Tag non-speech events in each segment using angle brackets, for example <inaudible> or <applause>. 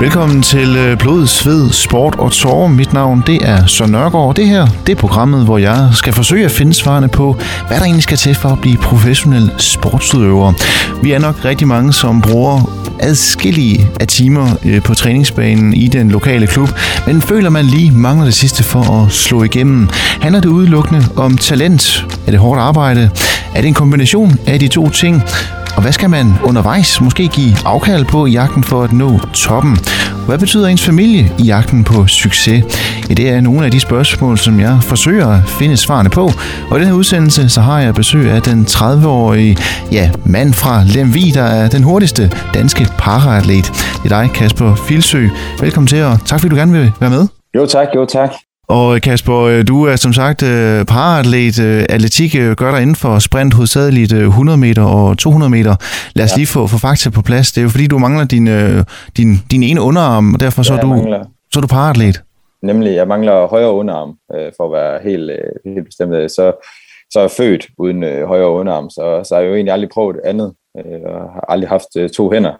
Velkommen til øh, Blod, Sved, Sport og Tårer. Mit navn det er Søren Nørgaard. Det her det er programmet, hvor jeg skal forsøge at finde svarene på, hvad der egentlig skal til for at blive professionel sportsudøver. Vi er nok rigtig mange, som bruger adskillige af timer øh, på træningsbanen i den lokale klub, men føler man lige mangler det sidste for at slå igennem. Handler det udelukkende om talent? Er det hårdt arbejde? Er det en kombination af de to ting? Og hvad skal man undervejs måske give afkald på i jagten for at nå toppen? Hvad betyder ens familie i jagten på succes? Ja, det er nogle af de spørgsmål, som jeg forsøger at finde svarene på. Og i den her udsendelse, så har jeg besøg af den 30-årige ja, mand fra Lemvi, der er den hurtigste danske paraatlet. Det er dig, Kasper Filsø. Velkommen til, og tak fordi du gerne vil være med. Jo tak, jo tak. Og Kasper, øh, du er som sagt øh, paraatlet. Øh, atletik gør dig inden for sprint hovedsageligt 100 meter og 200 meter. Lad os ja. lige få, få fakta på plads. Det er jo fordi, du mangler din, din, din ene underarm, og derfor så, ja, er du, så er du paraatlet. Nemlig, jeg mangler højre underarm, for at være helt, helt bestemt. Så, så er jeg født uden højre underarm, så, så har jeg jo egentlig aldrig prøvet andet, og har aldrig haft to hænder.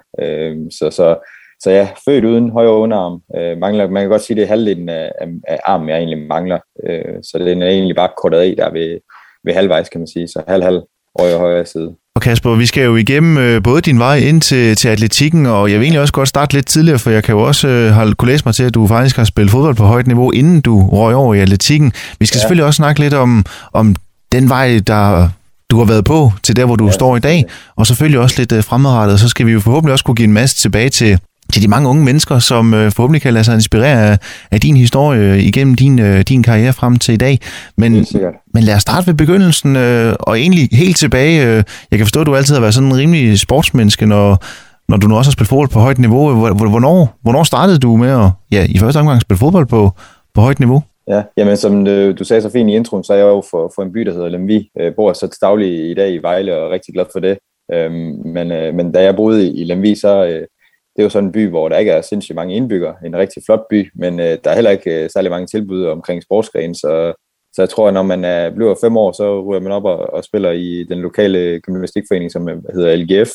så, så så ja, født uden højre underarm. Øh, mangler, man kan godt sige, at det er halvdelen af, af, af armen, jeg egentlig mangler. Øh, så det er egentlig bare kortet af der ved, ved halvvejs, kan man sige. Så halv-halv højre højre side. Og Kasper, vi skal jo igennem øh, både din vej ind til, til atletikken, og jeg vil egentlig også godt starte lidt tidligere, for jeg kan jo også øh, have, kunne læse mig til, at du faktisk har spillet fodbold på højt niveau, inden du røg over i atletikken. Vi skal ja. selvfølgelig også snakke lidt om, om den vej, der du har været på til der, hvor du ja, står i dag, og selvfølgelig også lidt øh, fremadrettet, så skal vi jo forhåbentlig også kunne give en masse tilbage til, til de mange unge mennesker, som øh, forhåbentlig kan lade sig inspirere af, af din historie igennem din, øh, din karriere frem til i dag. Men, men lad os starte ved begyndelsen, øh, og egentlig helt tilbage. Øh, jeg kan forstå, at du altid har været sådan en rimelig sportsmenneske, når, når du nu også har spillet fodbold på højt niveau. Hvornår, hvornår startede du med at ja, i første omgang spille fodbold på, på højt niveau? Ja, jamen som øh, du sagde så fint i introen, så er jeg jo for, for en by, der hedder Lemvi. Jeg bor så daglig i dag i Vejle og er rigtig glad for det. Øhm, men, øh, men da jeg boede i Lemvi, så, øh, det er jo sådan en by, hvor der ikke er sindssygt mange indbyggere. En rigtig flot by, men øh, der er heller ikke øh, særlig mange tilbud omkring sportsgren, så, så jeg tror, at når man er, bliver fem år, så ryger man op og, og spiller i den lokale gymnastikforening, som øh, hedder LGF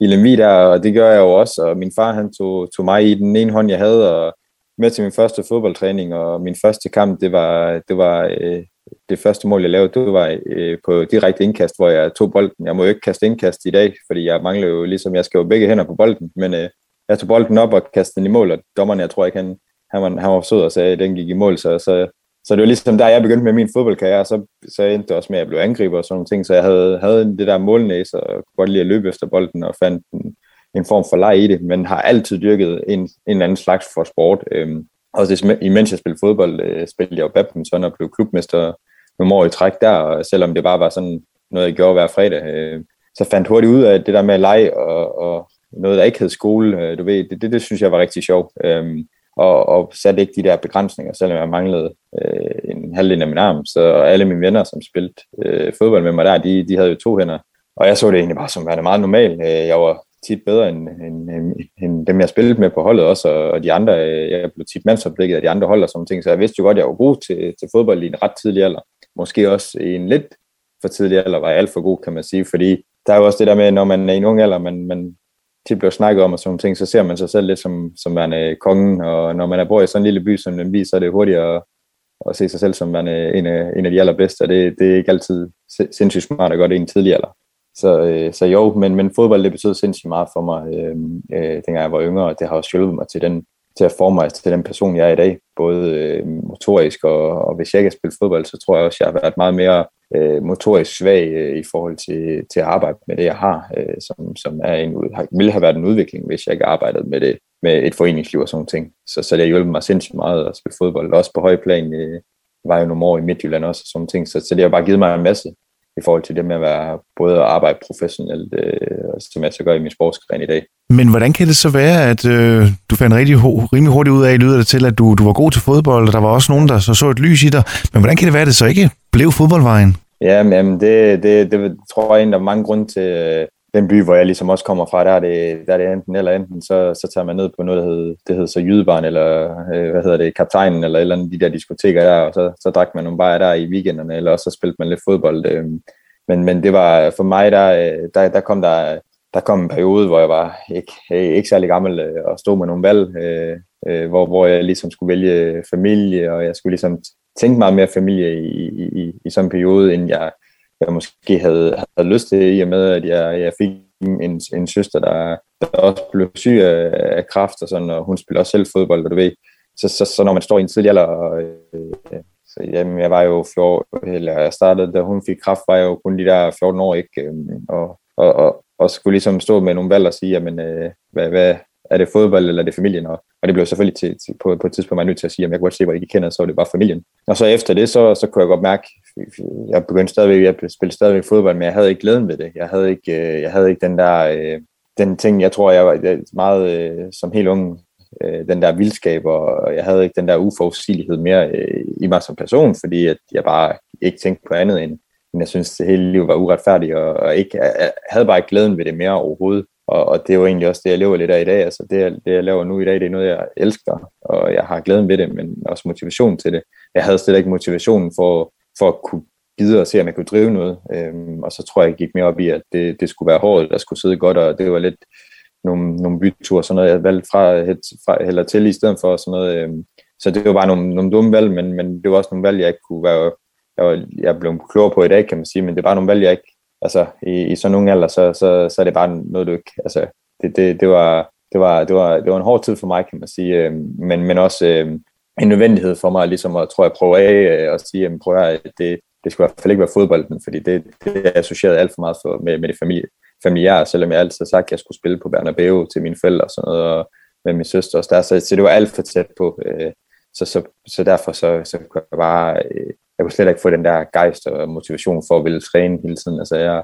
i Lemvi der, og det gør jeg jo også, og min far han tog, tog mig i den ene hånd, jeg havde, og med til min første fodboldtræning, og min første kamp, det var, det var øh, det første mål, jeg lavede, det var øh, på direkte indkast, hvor jeg tog bolden. Jeg må jo ikke kaste indkast i dag, fordi jeg mangler jo ligesom, jeg skal jo begge hænder på bolden, men øh, jeg tog bolden op og kastede den i mål, og dommeren, jeg tror ikke, han, han, var, han var sød og sagde, at den gik i mål, så, så, så det var ligesom der, jeg begyndte med min fodboldkarriere, så, så endte det også med, at jeg blev angriber og sådan nogle ting, så jeg havde, havde det der målnæse, og kunne godt lide at løbe efter bolden, og fandt en, en form for leg i det, men har altid dyrket en, en eller anden slags for sport. Øhm, også imens jeg spillede fodbold, øh, spillede jeg jo badminton og blev klubmester nogle år i træk der, og selvom det bare var sådan noget, jeg gjorde hver fredag, øh, så fandt hurtigt ud af det der med at lege og, og, noget, der ikke hed skole, øh, du ved, det, det, det synes jeg var rigtig sjovt. Øhm, og, og satte ikke de der begrænsninger, selvom jeg manglede øh, en halvdel af min arm. Så alle mine venner, som spillede øh, fodbold med mig der, de, de havde jo to hænder. Og jeg så det egentlig bare som værende meget normalt. Øh, jeg var tit bedre end, end, end, end dem, jeg spillede med på holdet også, og, og de andre, øh, jeg blev tit mandsopdækket af de andre hold og sådan ting, så jeg vidste jo godt, at jeg var god til, til fodbold i en ret tidlig alder. Måske også i en lidt for tidlig alder var jeg alt for god, kan man sige, fordi der er jo også det der med, når man er i en ung alder, man, man, tit bliver snakket om og sådan ting, så ser man sig selv lidt som, som værende kongen, og når man er bor i sådan en lille by som Lemby, så er det hurtigere at, at se sig selv som værende en af, en af de allerbedste, og det, det er ikke altid sindssygt smart at gøre det i en tidlig alder. Så, øh, så jo, men, men fodbold det betød sindssygt meget for mig, øh, øh, dengang jeg var yngre, og det har også hjulpet mig til, den, til at forme mig til den person, jeg er i dag, både øh, motorisk, og, og hvis jeg ikke har spillet fodbold, så tror jeg også, jeg har været meget mere øh, motorisk svag øh, i forhold til, til at arbejde med det, jeg har, øh, som, som er en, ville have været en udvikling, hvis jeg ikke arbejdede med det med et foreningsliv og sådan ting. Så, så det har hjulpet mig sindssygt meget at spille fodbold. Også på høj plan øh, var jo nogle år i Midtjylland også og sådan ting. Så, så det har bare givet mig en masse i forhold til det med at være både at arbejde professionelt, øh, som jeg så gør i min sportsgren i dag. Men hvordan kan det så være, at øh, du fandt rigtig ho- rimelig hurtigt ud af, lyder det til, at du, du var god til fodbold, og der var også nogen, der så, så et lys i dig. Men hvordan kan det være, at det så ikke blev fodboldvejen? Ja, men det, det, det tror jeg egentlig, der er mange grunde til øh, den by, hvor jeg ligesom også kommer fra. Der er det, der er det enten eller enten, så, så tager man ned på noget, der hedder, det hedder så Jydebarn, eller øh, hvad hedder det, Kaptajnen, eller et eller andet, de der diskoteker der, og så, så drak man nogle bajer der i weekenderne, eller også så spilte man lidt fodbold. Øh, men, men det var for mig, der, øh, der, der kom der der kom en periode, hvor jeg var ikke, øh, ikke særlig gammel øh, og stod med nogle valg, øh, øh, hvor, hvor jeg ligesom skulle vælge familie, og jeg skulle ligesom tænke meget mere familie i, i, i, i sådan en periode, end jeg, jeg måske havde, havde lyst til, i og med, at jeg, jeg fik en, en søster, der, der også blev syg af, af kraft, og, sådan, og hun spiller også selv fodbold, og du ved. Så, så, så når man står i en tidlig alder, og, øh, så jamen, jeg var jo 14, eller jeg startede, da hun fik kraft, var jeg jo kun de der 14 år, ikke? Øhm, og, og, og, og skulle ligesom stå med nogle valg og sige, jamen, øh, hvad, hvad, er det fodbold, eller er det familien? Og, og det blev selvfølgelig til, til, på, på et tidspunkt, man nødt til at sige, at jeg kunne godt se, hvor jeg ikke kender, så var det bare familien. Og så efter det, så, så kunne jeg godt mærke, jeg begyndte stadigvæk, jeg spillede stadigvæk fodbold, men jeg havde ikke glæden ved det. Jeg havde ikke, øh, jeg havde ikke den der, øh, den ting, jeg tror, jeg var meget øh, som helt ung, den der vildskab, og jeg havde ikke den der uforudsigelighed mere i mig som person, fordi at jeg bare ikke tænkte på andet end, end jeg synes, det hele livet var uretfærdigt, og, og ikke, jeg havde bare ikke glæden ved det mere overhovedet. Og, og det er jo egentlig også det, jeg lever lidt af i dag. Altså det, det, jeg laver nu i dag, det er noget, jeg elsker, og jeg har glæden ved det, men også motivation til det. Jeg havde slet ikke motivationen for, for at kunne gide og se, om jeg kunne drive noget. Øhm, og så tror jeg, jeg gik mere op i, at det, det skulle være hårdt, der skulle sidde godt, og det var lidt nogle, nogle byture, sådan noget, jeg valgte fra, fra eller til i stedet for sådan noget. Øhm, så det var bare nogle, nogle dumme valg, men, men det var også nogle valg, jeg ikke kunne være, jeg, var, jeg blev klogere på i dag, kan man sige, men det var nogle valg, jeg ikke altså i, i sådan nogle alder, så, så, så er det bare noget, du ikke, altså det, det, det, var, det, var, det, var, det var en hård tid for mig, kan man sige, øh, men, men også øh, en nødvendighed for mig, ligesom at, tror jeg, prøve af øh, og sige, jamen, prøv at det, det skulle i hvert fald ikke være fodbolden, fordi det, det er associeret alt for meget for, med, med det familie, familiære, selvom jeg altid har sagt, at jeg skulle spille på Bernabeu til mine forældre og sådan noget, og med min søster også der, så, så det var alt for tæt på, øh, så, så, så derfor så, så kunne jeg bare, øh, jeg kunne slet ikke få den der gejst og motivation for at ville træne hele tiden. Altså jeg,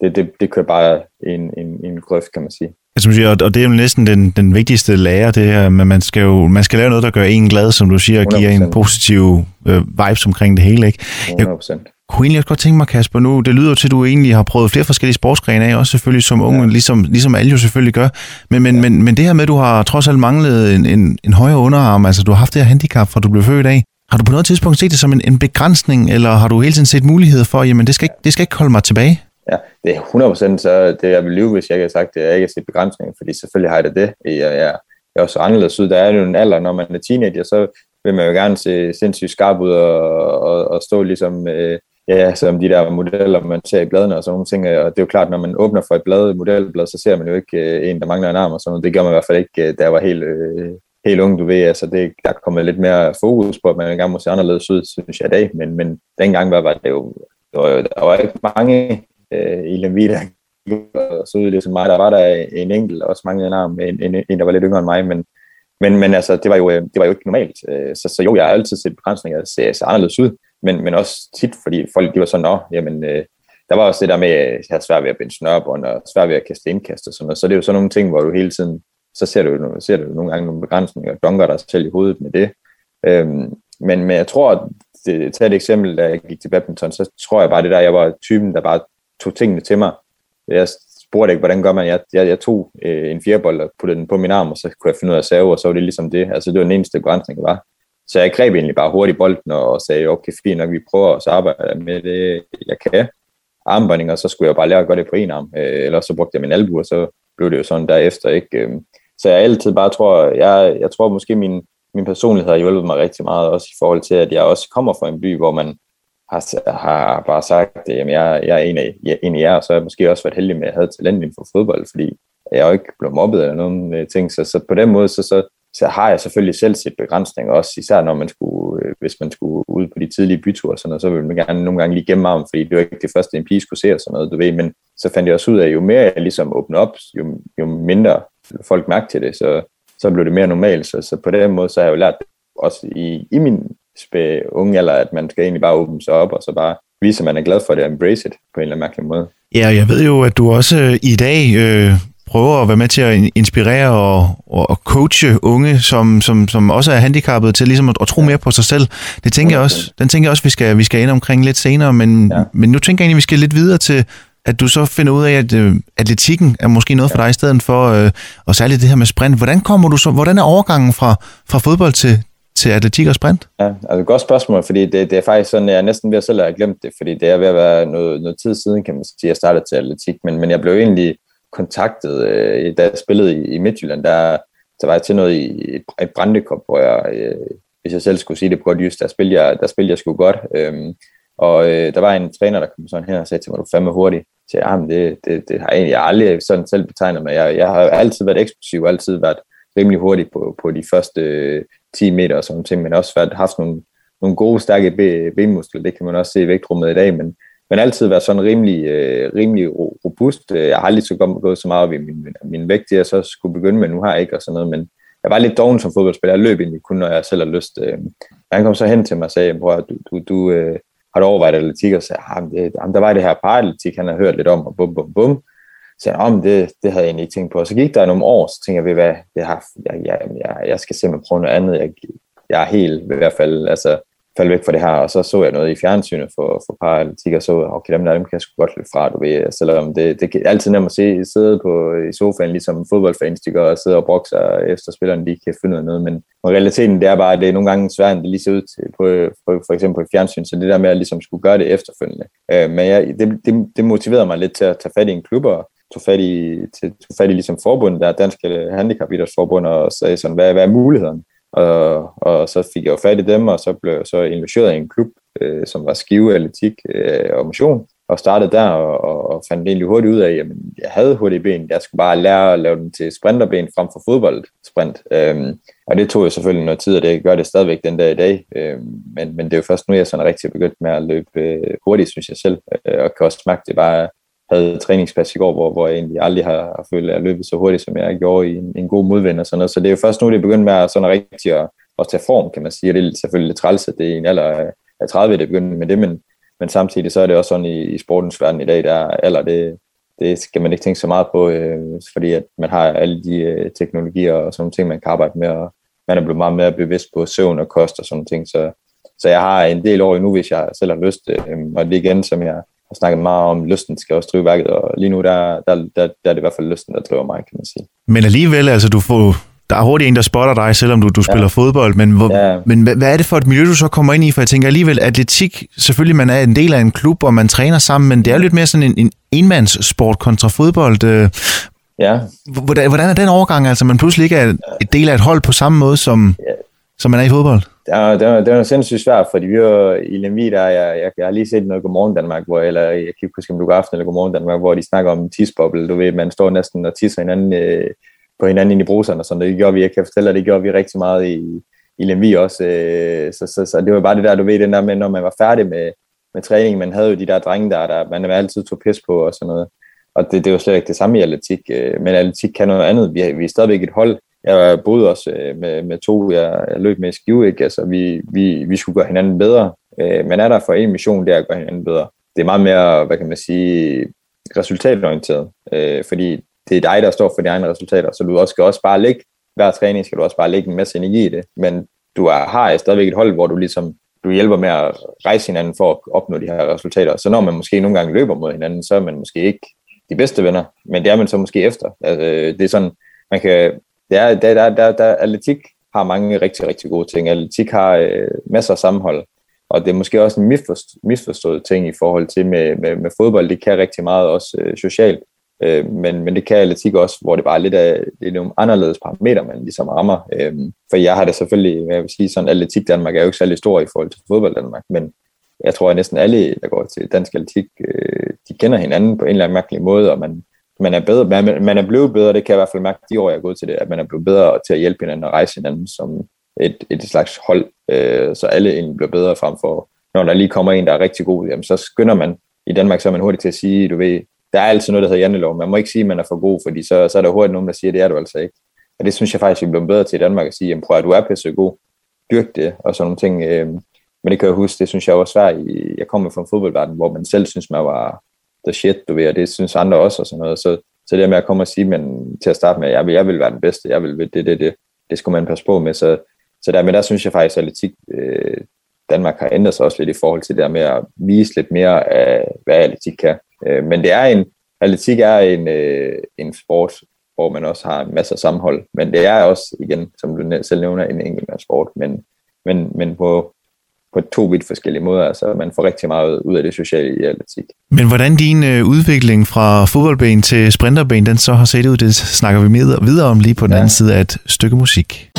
det, det, det kører bare en, en, en grøft, kan man sige. Altså, siger, og det er jo næsten den, den vigtigste lære, det her, men man skal jo man skal lave noget, der gør en glad, som du siger, og giver en positiv øh, vibes omkring det hele, ikke? Jeg 100%. kunne egentlig også godt tænke mig, Kasper, nu, det lyder jo til, at du egentlig har prøvet flere forskellige sportsgrene af, også selvfølgelig som unge, ja. ligesom, ligesom alle jo selvfølgelig gør, men, men, ja. men, men det her med, at du har trods alt manglet en, en, en højere underarm, altså du har haft det her handicap, fra du blev født af, har du på noget tidspunkt set det som en, en begrænsning, eller har du hele tiden set muligheder for, jamen det skal ikke, det skal ikke holde mig tilbage? Ja, det er 100% så det, jeg vil lyve, hvis jeg ikke har sagt det, jeg ikke har set begrænsninger, fordi selvfølgelig har jeg det det. Jeg, jeg, jeg er også anderledes ud. Der er jo en alder, når man er teenager, så vil man jo gerne se sindssygt skarp ud og, og, og stå ligesom, øh, ja, som de der modeller, man ser i bladene og sådan nogle ting. Og det er jo klart, når man åbner for et blad, modelblad, så ser man jo ikke øh, en, der mangler en arm og sådan noget. Det gør man i hvert fald ikke, øh, da jeg var helt, øh, helt ung, du ved, altså det, der er kommet lidt mere fokus på, at man engang må se anderledes ud, synes jeg i dag, men, men dengang var, var det jo, der var, der var ikke mange øh, i Lemvi, der så ud. Ligesom mig, der var der en enkelt, også mange en arm, en, en, en, der var lidt yngre end mig, men, men, men altså, det var, jo, øh, det var jo ikke normalt, øh, så, så jo, jeg har altid set begrænsninger, ser, ser anderledes ud, men, men også tit, fordi folk, de var sådan, nå, jamen, øh, der var også det der med, at jeg havde svært ved at binde snørbånd, og svært ved at kaste indkast og sådan noget, så det er jo sådan nogle ting, hvor du hele tiden så ser du, ser du nogle gange nogle begrænsninger, og dunker dig selv i hovedet med det. Øhm, men, men jeg tror, at det, tag et eksempel, da jeg gik til badminton, så tror jeg bare, det der, jeg var typen, der bare tog tingene til mig. Jeg spurgte ikke, hvordan gør man, jeg, jeg, jeg tog øh, en fjerbold og puttede den på min arm, og så kunne jeg finde ud af at save, og så var det ligesom det. Altså det var den eneste begrænsning, der var. Så jeg greb egentlig bare hurtigt bolden og sagde, okay, fint nok, vi prøver at arbejde med det, jeg kan. Armbøjninger, så skulle jeg bare lære at gøre det på en arm, øh, eller så brugte jeg min albu, og så blev det jo sådan derefter, ikke? Øhm, så jeg altid bare tror, jeg, jeg tror måske min, min personlighed har hjulpet mig rigtig meget, også i forhold til, at jeg også kommer fra en by, hvor man har, har bare sagt, at jamen, jeg, jeg er en af, jeg, en af jer, og så har jeg måske også været heldig med, at jeg havde talent inden for fodbold, fordi jeg jo ikke blevet mobbet eller nogen øh, ting, så, så på den måde, så, så, så har jeg selvfølgelig selv set begrænsninger, også især når man skulle, øh, hvis man skulle ud på de tidlige byture, sådan noget, så ville man gerne nogle gange lige gemme armen, fordi det var ikke det første, en pige skulle se og sådan noget, du ved, men så fandt jeg også ud af, at jo mere jeg ligesom åbner op, jo, jo mindre folk mærke til det, så, så blev det mere normalt. Så, så på den måde, så har jeg jo lært også i, i min spæ, unge alder, at man skal egentlig bare åbne sig op, og så bare vise, at man er glad for det, og embrace it på en eller anden mærkelig måde. Ja, jeg ved jo, at du også øh, i dag øh, prøver at være med til at inspirere og, og, og coache unge, som, som, som også er handicappet til ligesom at, at tro mere på sig selv. Det tænker jeg også, den tænker jeg også, vi skal, vi skal ind omkring lidt senere, men, ja. men nu tænker jeg egentlig, vi skal lidt videre til, at du så finder ud af, at øh, atletikken er måske noget for dig i stedet for, øh, og særligt det her med sprint. Hvordan kommer du så, hvordan er overgangen fra, fra fodbold til, til atletik og sprint? Ja, altså godt spørgsmål, fordi det, det er faktisk sådan, jeg er næsten ved at selv have glemt det, fordi det er ved at være noget, noget tid siden, kan man sige, jeg startede til atletik, men, men jeg blev egentlig kontaktet, øh, da jeg spillede i, i Midtjylland, der, der var jeg til noget i et, et brandekop, hvor jeg, øh, hvis jeg selv skulle sige det på godt just, der spillede jeg, der spillede jeg sgu godt. øh, og øh, der var en træner, der kom sådan her og sagde til mig, du er fandme hurtig. Så jeg, jamen, det, det, det har jeg egentlig aldrig sådan selv betegnet mig. Jeg, jeg har altid været eksplosiv, altid været rimelig hurtig på, på de første øh, 10 meter og sådan ting, men også været, haft nogle, nogle gode, stærke benmuskler. Det kan man også se i vægtrummet i dag, men, men altid været sådan rimelig, øh, rimelig robust. Øh, jeg har aldrig så godt gået så meget ved min, min vægt, det jeg så skulle begynde med. Nu har jeg ikke og sådan noget, men jeg var lidt doven som fodboldspiller. Jeg løb egentlig kun, når jeg selv har lyst. Øh. Han kom så hen til mig og sagde, bror, du, du, du øh, har du overvejet atletik? Og sagde, ah, det, der var det her paratletik, han har hørt lidt om, og bum, bum, bum. Så sagde om det, det havde jeg egentlig ikke tænkt på. Og så gik der nogle år, så tænkte jeg, ved hvad, det har, jeg, jeg, jeg, jeg skal simpelthen prøve noget andet. Jeg, jeg er helt, i hvert fald, altså, falde væk fra det her, og så så jeg noget i fjernsynet for, for paratletik, og så, okay, dem der, dem kan jeg sgu godt løbe fra, du ved, selvom det, det er altid nemt at se, sidde på, i sofaen, ligesom fodboldfans, de gør, og sidde og brokser efter spillerne, de kan finde noget, men realiteten, det er bare, at det er nogle gange svært, end det lige ser ud til, på, for, for eksempel på fjernsyn, så det der med at ligesom skulle gøre det efterfølgende. Øh, men jeg, det, det, det motiverede mig lidt til at tage fat i en klub, og tog fat i, til, tog fat i ligesom forbundet, der Danske Handicapidrætsforbund, og sagde sådan, hvad, hvad er mulighederne? Og, og så fik jeg jo fat i dem, og så blev jeg så inviteret i en klub, øh, som var Skive Atletik øh, og Motion, og startede der og, og, og fandt egentlig hurtigt ud af, at jeg havde hurtige ben. Jeg skulle bare lære at lave dem til sprinterben frem for fodboldsprint. Øhm, og det tog jo selvfølgelig noget tid, og det gør det stadigvæk den dag i dag. Øhm, men, men det er jo først nu, jeg sådan rigtig begyndt med at løbe øh, hurtigt, synes jeg selv, øh, og kan også mærke, det bare havde træningspas i går, hvor, hvor jeg egentlig aldrig har følt, at jeg løbet så hurtigt, som jeg gjorde i en, en god modvind og sådan noget. Så det er jo først nu, det er begyndt med at sådan rigtig at, at tage form, kan man sige. Og det er selvfølgelig lidt træls, at det er en alder af 30, det er begyndt med det, men, men samtidig så er det også sådan i, i sportens verden i dag, der alder, det, det skal man ikke tænke så meget på, øh, fordi at man har alle de øh, teknologier og sådan nogle ting, man kan arbejde med, og man er blevet meget mere bevidst på søvn og kost og sådan nogle ting. Så, så jeg har en del år endnu, hvis jeg selv har lyst, øh, og det igen, som jeg har snakket meget om, lysten skal også drive værket, og lige nu der, der, der, der er det i hvert fald lysten, der driver mig, kan man sige. Men alligevel, altså du får, der er hurtigt en, der spotter dig, selvom du, du spiller ja. fodbold, men, hvor, ja. men hvad, er det for et miljø, du så kommer ind i? For jeg tænker alligevel, atletik, selvfølgelig man er en del af en klub, og man træner sammen, men det er lidt mere sådan en, en enmandssport kontra fodbold. Øh. Ja. Hvordan, hvordan er den overgang, altså man pludselig ikke er et del af et hold på samme måde, som, ja som man er i fodbold? det var, det var, det var sindssygt svært, fordi vi var i Lemvi, der jeg, jeg, jeg, har lige set noget Godmorgen Danmark, hvor, eller jeg kan ikke huske, om du går aften eller Godmorgen Danmark, hvor de snakker om tidsboble. Du ved, man står næsten og tisser hinanden øh, på hinanden ind i bruserne og sådan. Det gjorde vi, jeg kan fortælle det gjorde vi rigtig meget i, i Lemvi også. Øh, så, så, så, det var bare det der, du ved, den der med, når man var færdig med, med træning, man havde jo de der drenge der, der man altid tog pis på og sådan noget. Og det, det var slet ikke det samme i atletik, øh, men atletik kan noget andet. Vi, vi er stadigvæk et hold, jeg boede også øh, med, med to, jeg, jeg løb med i Skive, ikke? Altså, vi, vi, vi skulle gøre hinanden bedre. Øh, men er der for en mission, det er at gøre hinanden bedre. Det er meget mere, hvad kan man sige, resultatorienteret, øh, fordi det er dig, der står for dine egne resultater, så du også skal også bare lægge, hver træning skal du også bare lægge en masse energi i det, men du er, har stadigvæk et hold, hvor du ligesom du hjælper med at rejse hinanden for at opnå de her resultater. Så når man måske nogle gange løber mod hinanden, så er man måske ikke de bedste venner, men det er man så måske efter. Altså, øh, det er sådan, man kan, det er, der, der, der, der, atletik har mange rigtig, rigtig gode ting. Atletik har øh, masser af sammenhold, og det er måske også en misforstået, misforstået ting i forhold til med, med, med fodbold. Det kan rigtig meget også øh, socialt, øh, men, men det kan atletik også, hvor det bare er lidt af det er nogle anderledes parametre, man ligesom rammer. Øh, for jeg har det selvfølgelig, jeg vil sige sådan, atletik Danmark er jo ikke særlig stor i forhold til fodbold Danmark, men jeg tror, at næsten alle, der går til dansk atletik, øh, de kender hinanden på en eller anden mærkelig måde, og man, man er, bedre, man, man er blevet bedre, det kan jeg i hvert fald mærke de år, jeg er gået til det, at man er blevet bedre til at hjælpe hinanden og rejse hinanden som et, et slags hold, øh, så alle egentlig bliver bedre frem for, når der lige kommer en, der er rigtig god, jamen, så skynder man, i Danmark så er man hurtigt til at sige, du ved, der er altid noget, der hedder jantelov, man må ikke sige, at man er for god, fordi så, så er der hurtigt nogen, der siger, det er du altså ikke. Og det synes jeg faktisk, vi bliver bedre til i Danmark at sige, jamen, prøv at du er pisse god, dyrk det, og sådan nogle ting. Øh, men det kan jeg huske, det synes jeg var svært. Jeg kommer fra en fodboldverden, hvor man selv synes, man var the shit, du ved, og det synes andre også og sådan noget. Så så det med at komme og sige, men til at starte med, jeg vil, jeg vil være den bedste, jeg vil det, det, det, det skulle man passe på med. Så, så der, men der synes jeg faktisk, at atletik, øh, Danmark har ændret sig også lidt i forhold til det der med at vise lidt mere af, hvad atletik kan. Øh, men det er en, atletik er en, øh, en sport, hvor man også har masser af sammenhold, men det er også, igen, som du selv nævner, en enkelt sport, men, men, men på, på to vidt forskellige måder. Altså, man får rigtig meget ud af det sociale i atletik. Men hvordan din øh, udvikling fra fodboldben til sprinterben, den så har set ud, det snakker vi med, videre om lige på den ja. anden side af et stykke musik.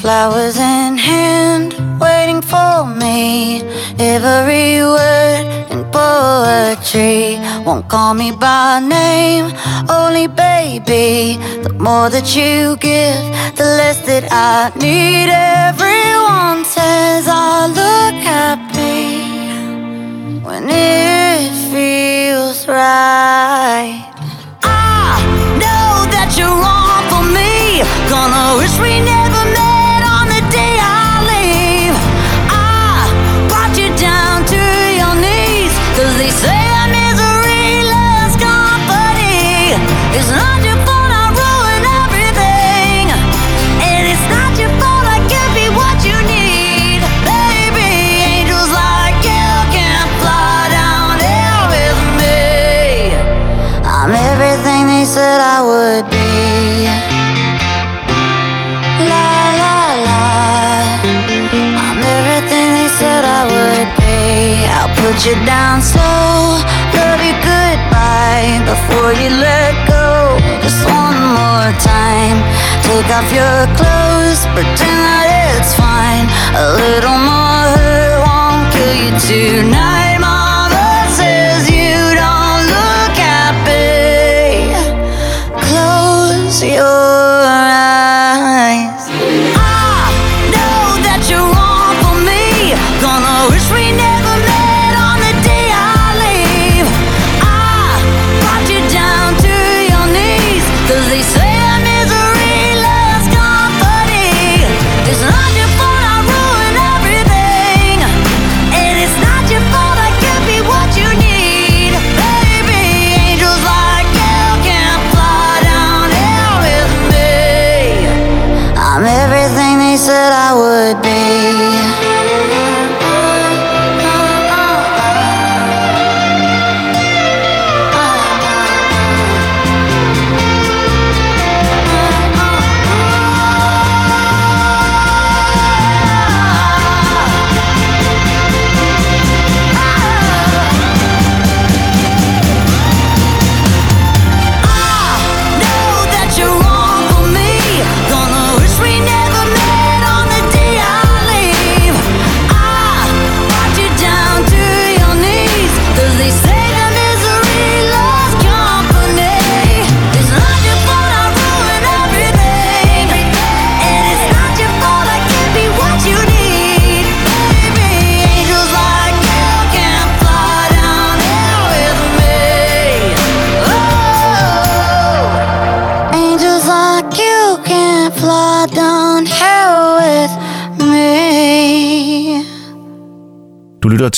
Flowers waiting for me. Every word in poetry won't call me by name, only baby. The more that you give, the less that I need. Everyone says I look happy when it feels right. I know that you're wrong for me. Gonna wish we never put you down slow, love you goodbye before you let go. Just one more time, take off your clothes, pretend that it's fine. A little more hurt won't kill you tonight.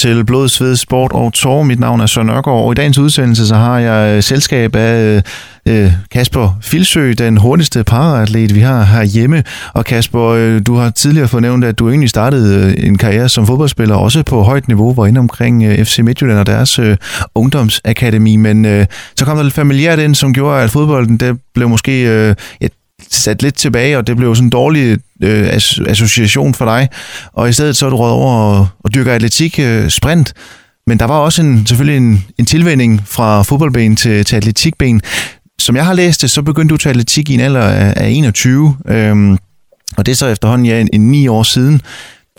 Til Blod, Sved, Sport og Tor. Mit navn er Søren Ørgaard, og i dagens udsendelse så har jeg øh, selskab af øh, øh, Kasper Filsø, den hurtigste paraatlet, vi har herhjemme. Og Kasper, øh, du har tidligere fornævnt, at du egentlig startede øh, en karriere som fodboldspiller, også på højt niveau, var inde omkring FC Midtjylland og deres ungdomsakademi. Men så kom der lidt familiært ind, som gjorde, at fodbolden det blev måske ja, sat lidt tilbage, og det blev sådan en dårlig øh, association for dig. Og i stedet så er du råd over og, og dyrker atletik, øh, sprint. Men der var også en, selvfølgelig en, en tilvænding fra fodboldben til, til atletikben. Som jeg har læst det, så begyndte du til atletik i en alder af, af 21. Øhm, og det er så efterhånden ja, en, en ni år siden.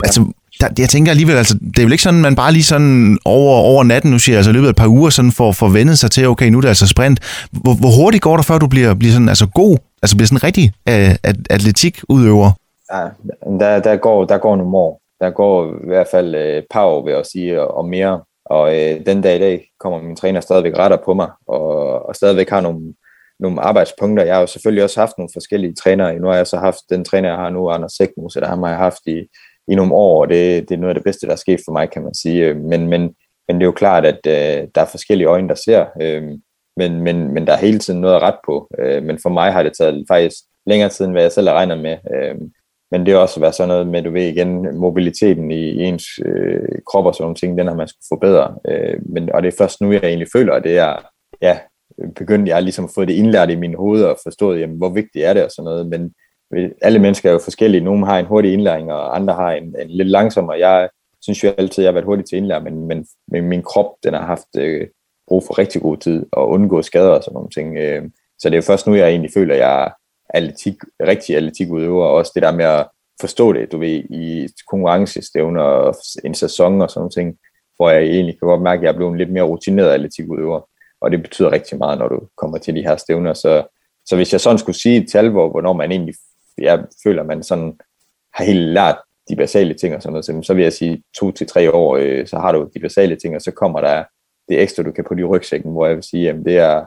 Altså, der, jeg tænker alligevel, altså, det er jo ikke sådan, man bare lige sådan over, over natten, nu siger jeg, altså løbet af et par uger, sådan for, for sig til, okay, nu er det altså sprint. Hvor, hvor hurtigt går det, før du bliver, bliver sådan, altså god, altså bliver sådan en rigtig uh, atletikudøver? Ja, der, der, går, der går nogle år. Der går i hvert fald øh, et par år, vil jeg sige, og, og mere. Og øh, den dag i dag kommer min træner stadigvæk retter på mig, og, og stadigvæk har nogle, nogle arbejdspunkter. Jeg har jo selvfølgelig også haft nogle forskellige trænere. Nu har jeg så haft den træner, jeg har nu, Anders Sækmose, der har jeg haft i, i nogle år, og det, det er noget af det bedste, der er sket for mig, kan man sige. Øh, men, men, men det er jo klart, at øh, der er forskellige øjne, der ser, øh, men, men, men der er hele tiden noget at ret på. Øh, men for mig har det taget faktisk længere tid, end hvad jeg selv har regnet med. Øh, men det er også været sådan noget med, du ved igen, mobiliteten i, ens øh, krop og sådan nogle ting, den har man skulle forbedre. Øh, men, og det er først nu, jeg egentlig føler, at det er, ja, begyndte jeg ligesom at få det indlært i min hoved og forstået, jamen, hvor vigtigt er det og sådan noget, men øh, alle mennesker er jo forskellige. Nogle har en hurtig indlæring, og andre har en, en lidt langsommere. Jeg synes jo altid, at jeg har været hurtig til indlæring, men, men, men min krop, den har haft øh, brug for rigtig god tid og undgå skader og sådan nogle ting. Øh, så det er jo først nu, jeg egentlig føler, at jeg atletik, rigtige atletikudøvere, og også det der med at forstå det, du ved, i konkurrencestævner og en sæson og sådan ting, hvor jeg egentlig kan godt mærke, at jeg er blevet lidt mere rutineret atletikudøver, og det betyder rigtig meget, når du kommer til de her stævner, så, så hvis jeg sådan skulle sige et tal, hvor, hvornår man egentlig, jeg føler, man sådan har helt lært de basale ting og sådan noget, så vil jeg sige to til tre år, øh, så har du de basale ting, og så kommer der det ekstra, du kan på i rygsækken, hvor jeg vil sige, at det er